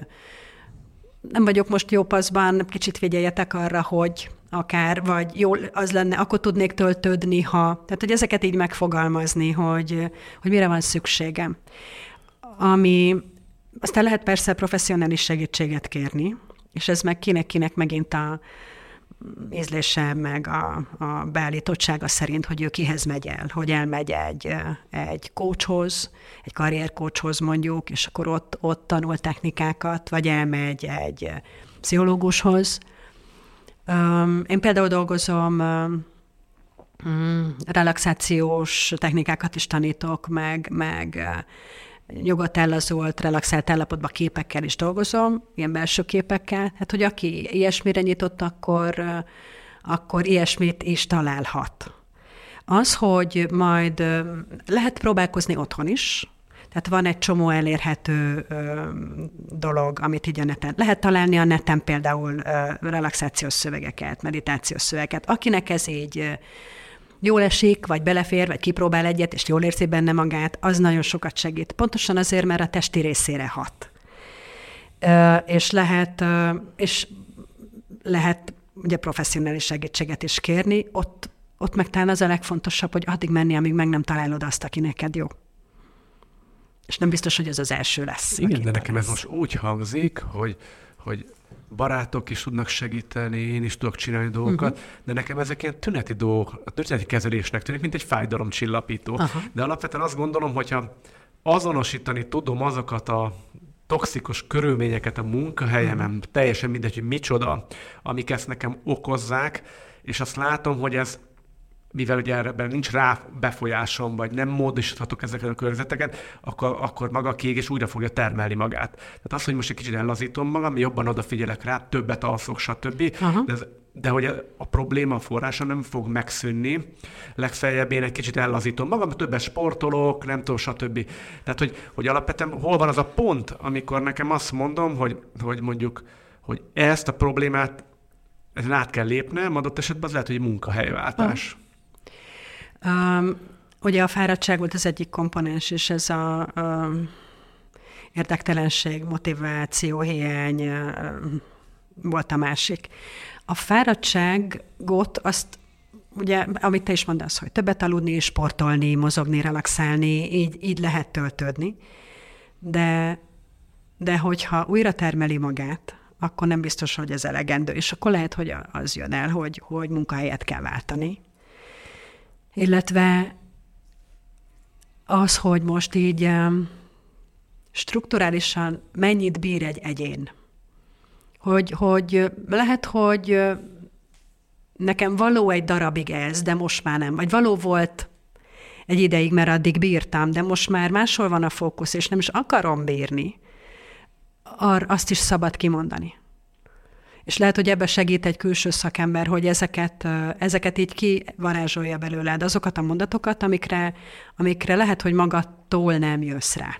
nem vagyok most jó paszban, kicsit figyeljetek arra, hogy akár, vagy jó, az lenne, akkor tudnék töltődni, ha... Tehát, hogy ezeket így megfogalmazni, hogy, hogy mire van szükségem. Ami, aztán lehet persze professzionális segítséget kérni, és ez meg kinek-kinek megint a, ízlése, meg a, a beállítottsága szerint, hogy ő kihez megy el, hogy elmegy egy, egy coachhoz, egy karriercoachhoz mondjuk, és akkor ott, ott tanul technikákat, vagy elmegy egy pszichológushoz. Én például dolgozom mm, relaxációs technikákat is tanítok, meg, meg nyugodt ellazolt, relaxált állapotban képekkel is dolgozom, ilyen belső képekkel. Hát, hogy aki ilyesmire nyitott, akkor, akkor ilyesmit is találhat. Az, hogy majd lehet próbálkozni otthon is, tehát van egy csomó elérhető ö, dolog, amit így a neten lehet találni a neten például ö, relaxációs szövegeket, meditációs szövegeket. Akinek ez így jól esik, vagy belefér, vagy kipróbál egyet, és jól érzi benne magát, az nagyon sokat segít. Pontosan azért, mert a testi részére hat. És lehet, és lehet ugye professzionális segítséget is kérni, ott, ott meg talán az a legfontosabb, hogy addig menni, amíg meg nem találod azt, aki neked jó. És nem biztos, hogy ez az első lesz. Igen, de nekem ez most úgy hangzik, hogy, hogy barátok is tudnak segíteni, én is tudok csinálni dolgokat, uh-huh. de nekem ezek ilyen tüneti dolgok, a tüneti kezelésnek tűnik, mint egy fájdalomcsillapító. Uh-huh. De alapvetően azt gondolom, hogyha azonosítani tudom azokat a toxikus körülményeket a munkahelyemen, uh-huh. teljesen mindegy, hogy micsoda, amik ezt nekem okozzák, és azt látom, hogy ez mivel ugye ebben nincs rá befolyásom, vagy nem módosíthatok ezeket a körzeteket, akkor, akkor maga a kiégés újra fogja termelni magát. Tehát az, hogy most egy kicsit ellazítom magam, jobban odafigyelek rá, többet alszok, stb. Uh-huh. De, ez, de hogy a, a probléma a forrása nem fog megszűnni, legfeljebb én egy kicsit ellazítom magam, többet sportolok, nem tudom, stb. Tehát, hogy, hogy alapvetően hol van az a pont, amikor nekem azt mondom, hogy, hogy mondjuk, hogy ezt a problémát ezen át kell lépnem, adott esetben az lehet, hogy munkahelyváltás. Uh-huh. Um, ugye a fáradtság volt az egyik komponens, és ez a, a érdektelenség, motiváció, hiány volt a másik. A fáradtságot azt ugye, amit te is mondasz, hogy többet aludni, sportolni, mozogni, relaxálni, így, így lehet töltődni, de, de hogyha újra termeli magát, akkor nem biztos, hogy ez elegendő, és akkor lehet, hogy az jön el, hogy, hogy munkahelyet kell váltani, Illetve az, hogy most így strukturálisan mennyit bír egy egyén. Hogy, hogy lehet, hogy nekem való egy darabig ez, de most már nem. Vagy való volt egy ideig, mert addig bírtam, de most már máshol van a fókusz, és nem is akarom bírni. Ar, azt is szabad kimondani. És lehet, hogy ebbe segít egy külső szakember, hogy ezeket, ezeket így kivarázsolja belőled, azokat a mondatokat, amikre, amikre lehet, hogy magadtól nem jössz rá.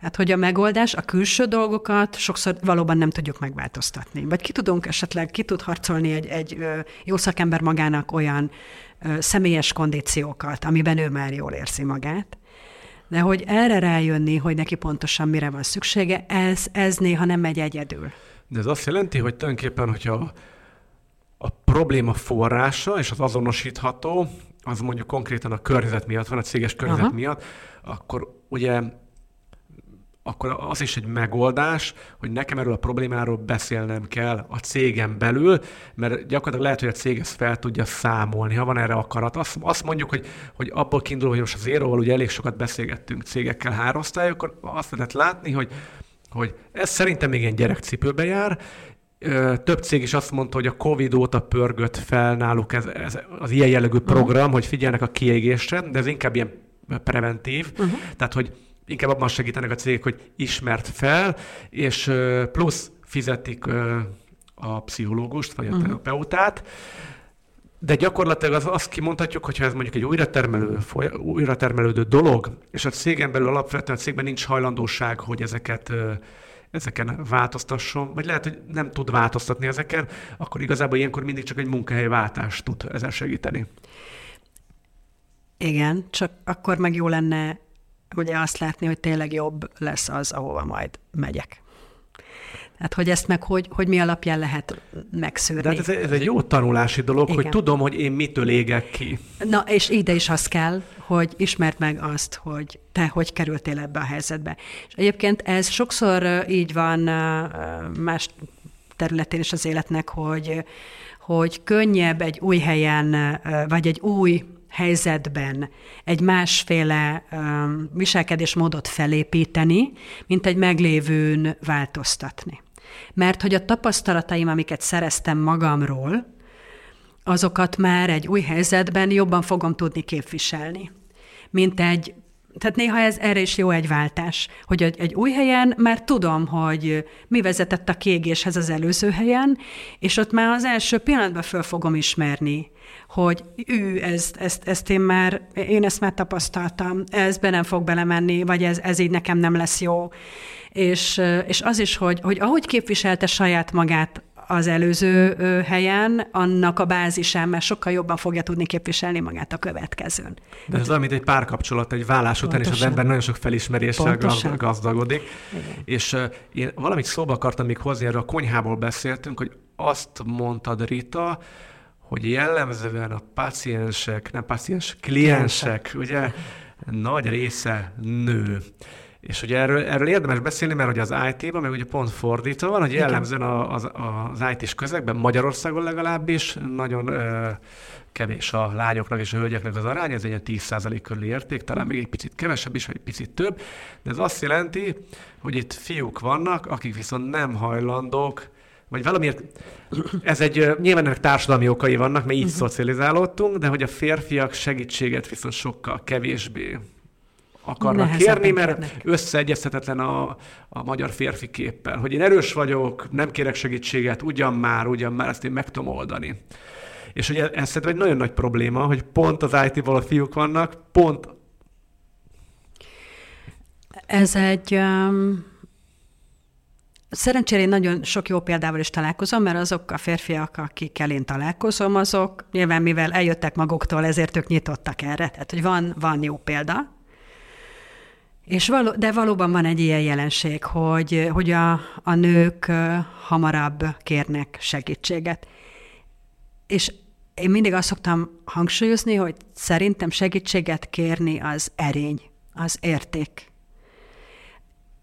Hát, hogy a megoldás, a külső dolgokat sokszor valóban nem tudjuk megváltoztatni. Vagy ki tudunk esetleg, ki tud harcolni egy, egy jó szakember magának olyan személyes kondíciókat, amiben ő már jól érzi magát, de hogy erre rájönni, hogy neki pontosan mire van szüksége, ez, ez néha nem megy egyedül. De ez azt jelenti, hogy tulajdonképpen, hogyha a probléma forrása és az azonosítható, az mondjuk konkrétan a környezet miatt van, a céges környezet Aha. miatt, akkor ugye akkor az is egy megoldás, hogy nekem erről a problémáról beszélnem kell a cégem belül, mert gyakorlatilag lehet, hogy a cég ezt fel tudja számolni, ha van erre akarat. Azt, azt mondjuk, hogy, hogy abból kiindul, hogy most az éróval ugye elég sokat beszélgettünk cégekkel hárosztály, akkor azt lehet látni, hogy, hogy ez szerintem még ilyen gyerekcipőbe jár, több cég is azt mondta, hogy a Covid óta pörgött fel náluk ez, ez az ilyen jellegű program, uh-huh. hogy figyelnek a kiégésre, de ez inkább ilyen preventív. Uh-huh. Tehát, hogy inkább abban segítenek a cégek, hogy ismert fel, és plusz fizetik a pszichológust, vagy a uh-huh. De gyakorlatilag az, azt kimondhatjuk, hogyha ez mondjuk egy újra, termelő, újra termelődő dolog, és a cégen belül alapvetően a cégben nincs hajlandóság, hogy ezeket ezeken változtasson, vagy lehet, hogy nem tud változtatni ezeken, akkor igazából ilyenkor mindig csak egy munkahelyváltást tud ezzel segíteni. Igen, csak akkor meg jó lenne ugye azt látni, hogy tényleg jobb lesz az, ahova majd megyek. Tehát, hogy ezt meg hogy, hogy mi alapján lehet megszűrni. De hát ez, ez egy jó tanulási dolog, Igen. hogy tudom, hogy én mitől égek ki. Na, és ide is az kell, hogy ismerd meg azt, hogy te hogy kerültél ebbe a helyzetbe. És egyébként ez sokszor így van más területén is az életnek, hogy, hogy könnyebb egy új helyen, vagy egy új helyzetben egy másféle um, viselkedésmódot felépíteni, mint egy meglévőn változtatni. Mert hogy a tapasztalataim, amiket szereztem magamról, azokat már egy új helyzetben jobban fogom tudni képviselni, mint egy tehát néha ez erre is jó egy váltás, hogy egy, egy új helyen már tudom, hogy mi vezetett a kiégéshez az előző helyen, és ott már az első pillanatban föl fogom ismerni, hogy ő, ezt, ezt, ezt én már, én ezt már tapasztaltam, ezbe nem fog belemenni, vagy ez, ez így nekem nem lesz jó. És, és az is, hogy, hogy ahogy képviselte saját magát az előző helyen, annak a bázisán már sokkal jobban fogja tudni képviselni magát a következőn. De ez olyan, mint egy párkapcsolat, egy vállás után, és az ember nagyon sok felismeréssel Pontosan. gazdagodik. Igen. És uh, én valamit szóba akartam még hozni, erről a konyhából beszéltünk, hogy azt mondtad, Rita, hogy jellemzően a paciensek, nem paciens, kliensek, ugye nagy része nő. És ugye erről, erről érdemes beszélni, mert ugye az IT-ban, meg ugye pont fordítva van, hogy jellemzően az, az IT-s közegben, Magyarországon legalábbis, nagyon ö, kevés a lányoknak és a hölgyeknek az arány, ez egy 10% körüli érték, talán még egy picit kevesebb is, vagy egy picit több, de ez azt jelenti, hogy itt fiúk vannak, akik viszont nem hajlandók vagy valamiért, ez egy, nyilván ennek társadalmi okai vannak, mert így uh-huh. szocializálódtunk, de hogy a férfiak segítséget viszont sokkal kevésbé akarnak Nehezebb kérni, mert kérnek. összeegyezhetetlen a, a magyar férfi képpel. Hogy én erős vagyok, nem kérek segítséget, ugyan már, ugyan már, ezt én meg tudom oldani. És ugye ez szerintem egy nagyon nagy probléma, hogy pont az IT-ból a fiúk vannak, pont... Ez egy... Um Szerencsére én nagyon sok jó példával is találkozom, mert azok a férfiak, akikkel én találkozom, azok nyilván mivel eljöttek maguktól, ezért ők nyitottak erre. Tehát, hogy van, van jó példa. És való, de valóban van egy ilyen jelenség, hogy, hogy a, a nők hamarabb kérnek segítséget. És én mindig azt szoktam hangsúlyozni, hogy szerintem segítséget kérni az erény, az érték.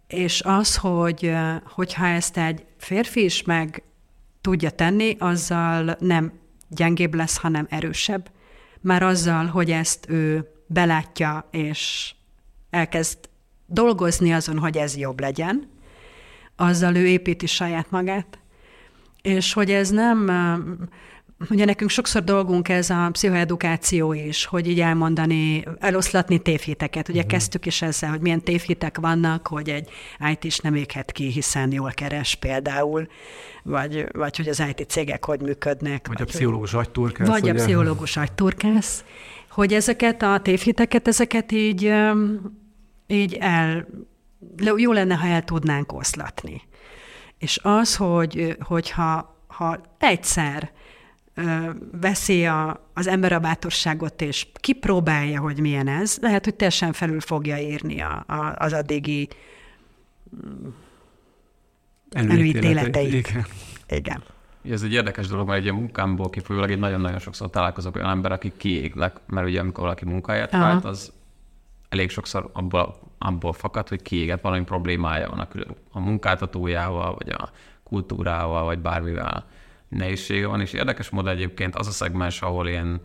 És az, hogy hogyha ezt egy férfi is meg tudja tenni, azzal nem gyengébb lesz, hanem erősebb. már azzal, hogy ezt ő belátja, és elkezd dolgozni azon, hogy ez jobb legyen, azzal ő építi saját magát, és hogy ez nem, ugye nekünk sokszor dolgunk ez a pszichoedukáció is, hogy így elmondani, eloszlatni tévhiteket. Ugye uh-huh. kezdtük is ezzel, hogy milyen tévhitek vannak, hogy egy IT is nem éghet ki, hiszen jól keres például, vagy, vagy hogy az IT cégek hogy működnek. Vagy, vagy a pszichológus agyturkász. Vagy ugye? a pszichológus agyturkász. Hogy ezeket a tévhiteket, ezeket így, így el, jó lenne, ha el tudnánk oszlatni. És az, hogy, hogyha ha egyszer veszi a, az ember a bátorságot, és kipróbálja, hogy milyen ez, lehet, hogy teljesen felül fogja írni a, a, az addigi mm, előítéleteit. Igen. Igen. Ez egy érdekes dolog, mert egy munkámból kifolyólag én nagyon-nagyon sokszor találkozok olyan ember, akik kiéglek, mert ugye amikor valaki munkáját vált, az elég sokszor abból, abból fakad, hogy kiégett valami problémája van a, a munkáltatójával, vagy a kultúrával, vagy bármivel nehézsége van, és érdekes módon egyébként az a szegmens, ahol én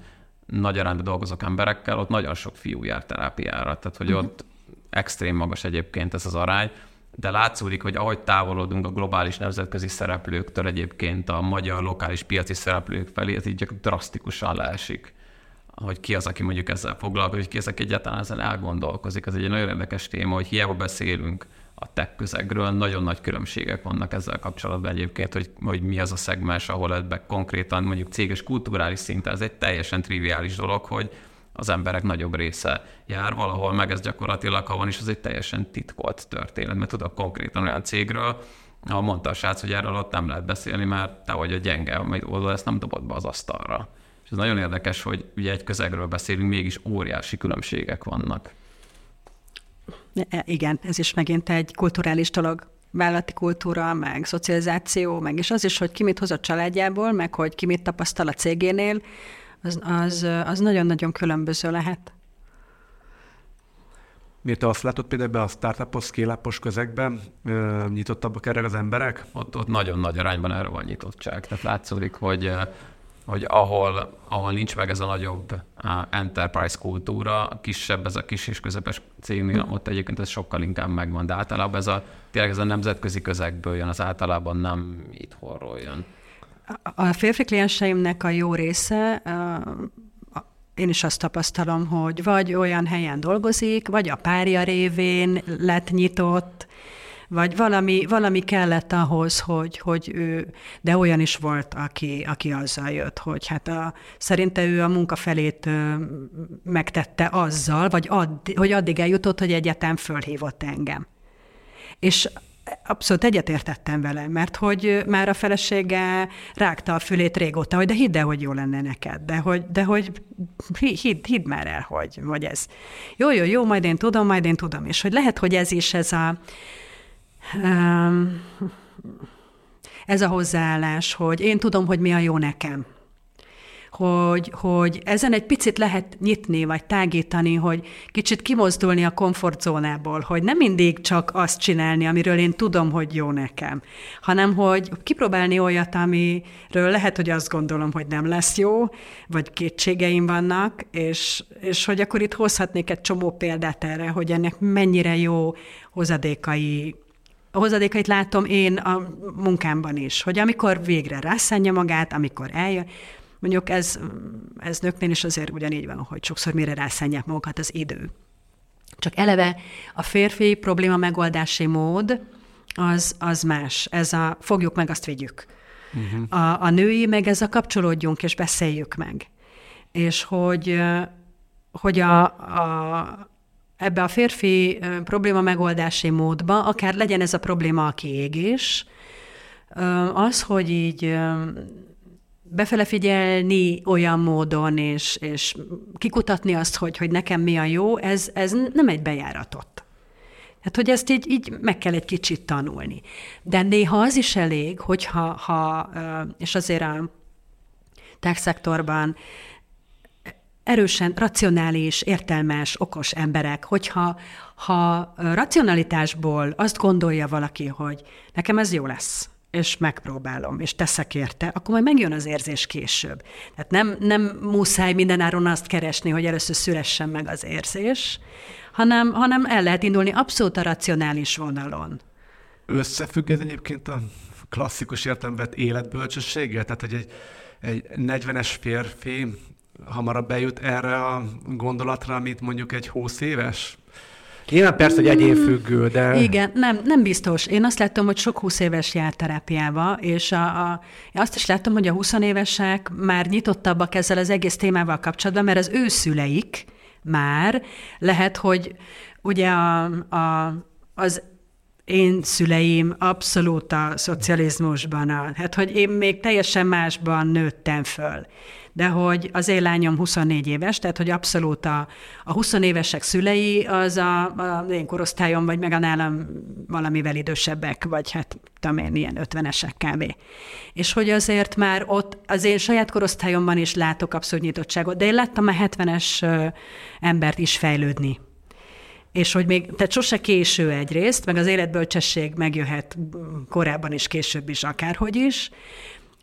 nagy arányban dolgozok emberekkel, ott nagyon sok fiú jár terápiára, tehát hogy uh-huh. ott extrém magas egyébként ez az arány, de látszódik, hogy ahogy távolodunk a globális nemzetközi szereplőktől egyébként a magyar lokális piaci szereplők felé, ez így drasztikusan leesik hogy ki az, aki mondjuk ezzel foglalkozik, hogy ki az, aki egyáltalán ezzel elgondolkozik. Ez egy nagyon érdekes téma, hogy hiába beszélünk a tech közegről, nagyon nagy különbségek vannak ezzel kapcsolatban egyébként, hogy, hogy mi az a szegmens, ahol ebben konkrétan mondjuk céges kulturális szinten ez egy teljesen triviális dolog, hogy az emberek nagyobb része jár valahol, meg ez gyakorlatilag, ha van is, az egy teljesen titkolt történet, mert tudok konkrétan olyan cégről, ahol mondta a srác, hogy erről ott nem lehet beszélni, mert te vagy a gyenge, amit oldal ezt nem dobott be az asztalra. És ez nagyon érdekes, hogy ugye egy közegről beszélünk, mégis óriási különbségek vannak. E, igen, ez is megint egy kulturális dolog. Vállalati kultúra, meg szocializáció, meg és az is, hogy ki mit hoz a családjából, meg hogy ki mit tapasztal a cégénél, az, az, az nagyon-nagyon különböző lehet. Miért te azt látod például be a startupos, scale közegben, nyitottabbak erre az emberek? Ott, ott nagyon nagy arányban erre van nyitottság. Tehát látszik, hogy hogy ahol, ahol nincs meg ez a nagyobb uh, enterprise kultúra, kisebb ez a kis és közepes cégnél, hmm. ott egyébként ez sokkal inkább megvan, de általában ez a, tényleg ez a nemzetközi közegből jön, az általában nem itthonról jön. A férfi klienseimnek a jó része, én is azt tapasztalom, hogy vagy olyan helyen dolgozik, vagy a párja révén lett nyitott, vagy valami, valami kellett ahhoz, hogy, hogy ő, de olyan is volt, aki, aki azzal jött, hogy hát a, szerinte ő a munka felét megtette azzal, vagy add, hogy addig eljutott, hogy egyetem fölhívott engem. És abszolút egyetértettem vele, mert hogy már a felesége rágta a fülét régóta, hogy de hidd el, hogy jó lenne neked, de hogy, de hogy hidd, hidd már el, hogy, vagy ez. Jó, jó, jó, majd én tudom, majd én tudom. És hogy lehet, hogy ez is ez a, ez a hozzáállás, hogy én tudom, hogy mi a jó nekem. Hogy, hogy ezen egy picit lehet nyitni, vagy tágítani, hogy kicsit kimozdulni a komfortzónából, hogy nem mindig csak azt csinálni, amiről én tudom, hogy jó nekem, hanem hogy kipróbálni olyat, amiről lehet, hogy azt gondolom, hogy nem lesz jó, vagy kétségeim vannak, és, és hogy akkor itt hozhatnék egy csomó példát erre, hogy ennek mennyire jó hozadékai a hozadékait látom én a munkámban is, hogy amikor végre rászánja magát, amikor eljön, mondjuk ez, ez nőknél is azért ugyanígy van, hogy sokszor mire rászánják magukat az idő. Csak eleve a férfi probléma megoldási mód az, az más. Ez a fogjuk meg, azt vigyük. Uh-huh. A, a női meg ez a kapcsolódjunk és beszéljük meg. És hogy, hogy a, a, ebbe a férfi probléma megoldási módba, akár legyen ez a probléma a kiégés, az, hogy így befele figyelni olyan módon, és, és kikutatni azt, hogy, hogy nekem mi a jó, ez, ez nem egy bejáratot. Hát, hogy ezt így, így meg kell egy kicsit tanulni. De néha az is elég, hogyha, ha, és azért a tech szektorban erősen racionális, értelmes, okos emberek, hogyha ha racionalitásból azt gondolja valaki, hogy nekem ez jó lesz, és megpróbálom, és teszek érte, akkor majd megjön az érzés később. Tehát nem, nem muszáj mindenáron azt keresni, hogy először szülessen meg az érzés, hanem, hanem el lehet indulni abszolút a racionális vonalon. Összefügg ez egyébként a klasszikus értelemben életbölcsességgel? Tehát, hogy egy, egy 40-es férfi hamarabb bejut erre a gondolatra, amit mondjuk egy 20 éves? Nyilván persze, hogy egyénfüggő, de... Igen, nem, nem biztos. Én azt látom, hogy sok 20 éves jár terápiába, és a, a, én azt is látom, hogy a 20 évesek már nyitottabbak ezzel az egész témával kapcsolatban, mert az ő szüleik már lehet, hogy ugye a, a, az én szüleim abszolút a szocializmusban, a, hát hogy én még teljesen másban nőttem föl de hogy az én lányom 24 éves, tehát hogy abszolút a, a 20 évesek szülei az a, a én korosztályom, vagy meg a nálam valamivel idősebbek, vagy hát tudom én, ilyen 50-esek kb. És hogy azért már ott az én saját korosztályomban is látok abszolút nyitottságot, de én láttam a 70-es embert is fejlődni és hogy még, tehát sose késő egyrészt, meg az életbölcsesség megjöhet korábban is, később is, akárhogy is,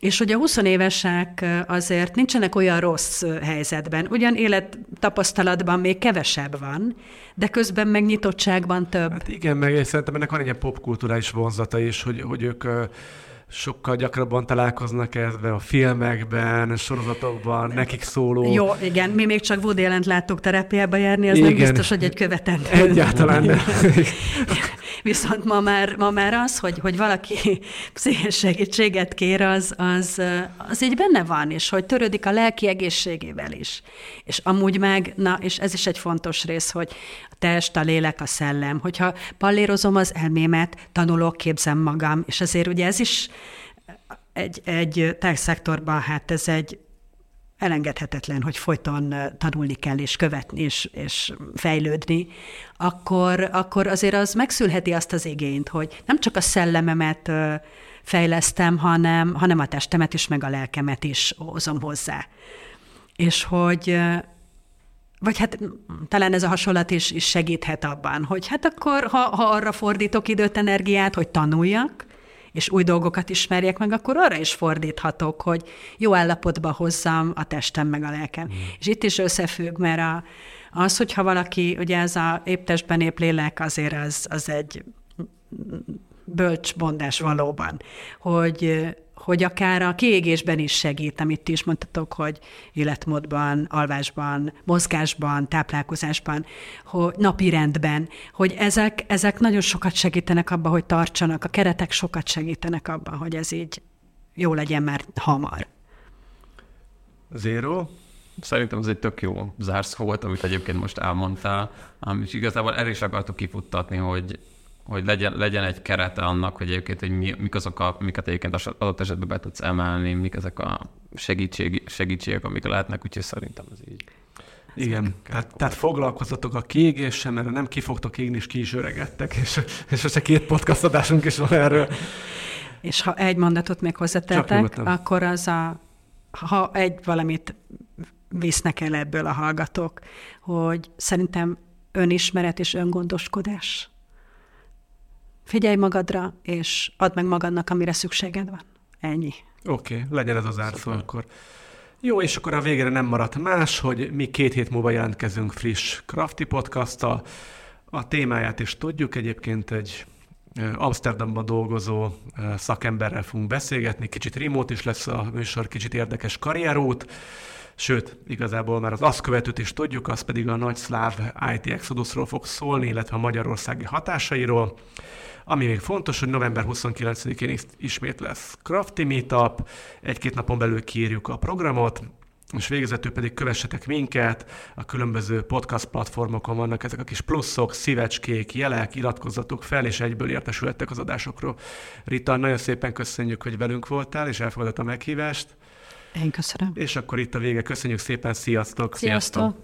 és hogy a 20 évesek azért nincsenek olyan rossz helyzetben, ugyan élettapasztalatban még kevesebb van, de közben meg nyitottságban több. Hát igen, meg szerintem ennek van egy ilyen popkulturális vonzata is, hogy, hogy ők sokkal gyakrabban találkoznak ezbe a filmekben, sorozatokban, nekik szóló. Jó, igen, mi még csak Woody jelent láttuk terápiába járni, ez igen. nem biztos, hogy egy követendő. Egyáltalán nem. *laughs* Viszont ma már, ma már az, hogy, hogy valaki pszichés segítséget kér, az, az, az így benne van, és hogy törődik a lelki egészségével is. És amúgy meg, na, és ez is egy fontos rész, hogy a test, a lélek, a szellem. Hogyha pallérozom az elmémet, tanulok, képzem magam, és azért ugye ez is egy, egy tech szektorban, hát ez egy elengedhetetlen, hogy folyton tanulni kell, és követni, és, és fejlődni, akkor, akkor azért az megszülheti azt az igényt, hogy nem csak a szellememet fejlesztem, hanem, hanem a testemet is, meg a lelkemet is hozom hozzá. És hogy vagy hát talán ez a hasonlat is, is segíthet abban, hogy hát akkor, ha, ha arra fordítok időt, energiát, hogy tanuljak, és új dolgokat ismerjek meg, akkor arra is fordíthatok, hogy jó állapotba hozzam a testem meg a lelkem. Mm. És itt is összefügg, mert a, az, hogyha valaki, ugye ez a épp testben épp lélek, azért az, az egy bölcs mondás valóban, hogy hogy akár a kiégésben is segít, amit ti is mondtatok, hogy életmódban, alvásban, mozgásban, táplálkozásban, hogy napi rendben, hogy ezek, ezek nagyon sokat segítenek abban, hogy tartsanak, a keretek sokat segítenek abban, hogy ez így jó legyen már hamar. Zero? Szerintem ez egy tök jó zárszó volt, amit egyébként most elmondtál, és igazából el is akartuk kifuttatni, hogy hogy legyen, legyen egy kerete annak, hogy egyébként, hogy mi, mik azok, a, amiket egyébként adott esetben be tudsz emelni, mik ezek a segítség, segítségek, amik lehetnek, úgyhogy szerintem ez így. Igen, tehát, tehát foglalkozatok a kiégéssel, mert nem ki fogtok égni, és ki is öregedtek, és, és ez két podcast adásunk is van erről. És ha egy mondatot még hozzátettek, akkor az a, ha egy valamit visznek el ebből a hallgatók, hogy szerintem önismeret és öngondoskodás figyelj magadra, és add meg magadnak, amire szükséged van. Ennyi. Oké, okay, legyen ez az árszó akkor. Jó, és akkor a végére nem maradt más, hogy mi két hét múlva jelentkezünk friss Crafty podcasttal. A témáját is tudjuk, egyébként egy Amsterdamban dolgozó szakemberrel fogunk beszélgetni, kicsit remote is lesz a műsor, kicsit érdekes karrierút, sőt, igazából már az azt követőt is tudjuk, az pedig a nagy szláv IT Exodusról fog szólni, illetve a magyarországi hatásairól. Ami még fontos, hogy november 29-én ismét lesz Crafty Meetup, egy-két napon belül kiírjuk a programot, és végezetül pedig kövessetek minket, a különböző podcast platformokon vannak ezek a kis pluszok, szívecskék, jelek, iratkozzatok fel, és egyből értesülhettek az adásokról. Rita, nagyon szépen köszönjük, hogy velünk voltál, és elfogadott a meghívást. Én köszönöm. És akkor itt a vége. Köszönjük szépen, sziasztok! Sziasztok! sziasztok.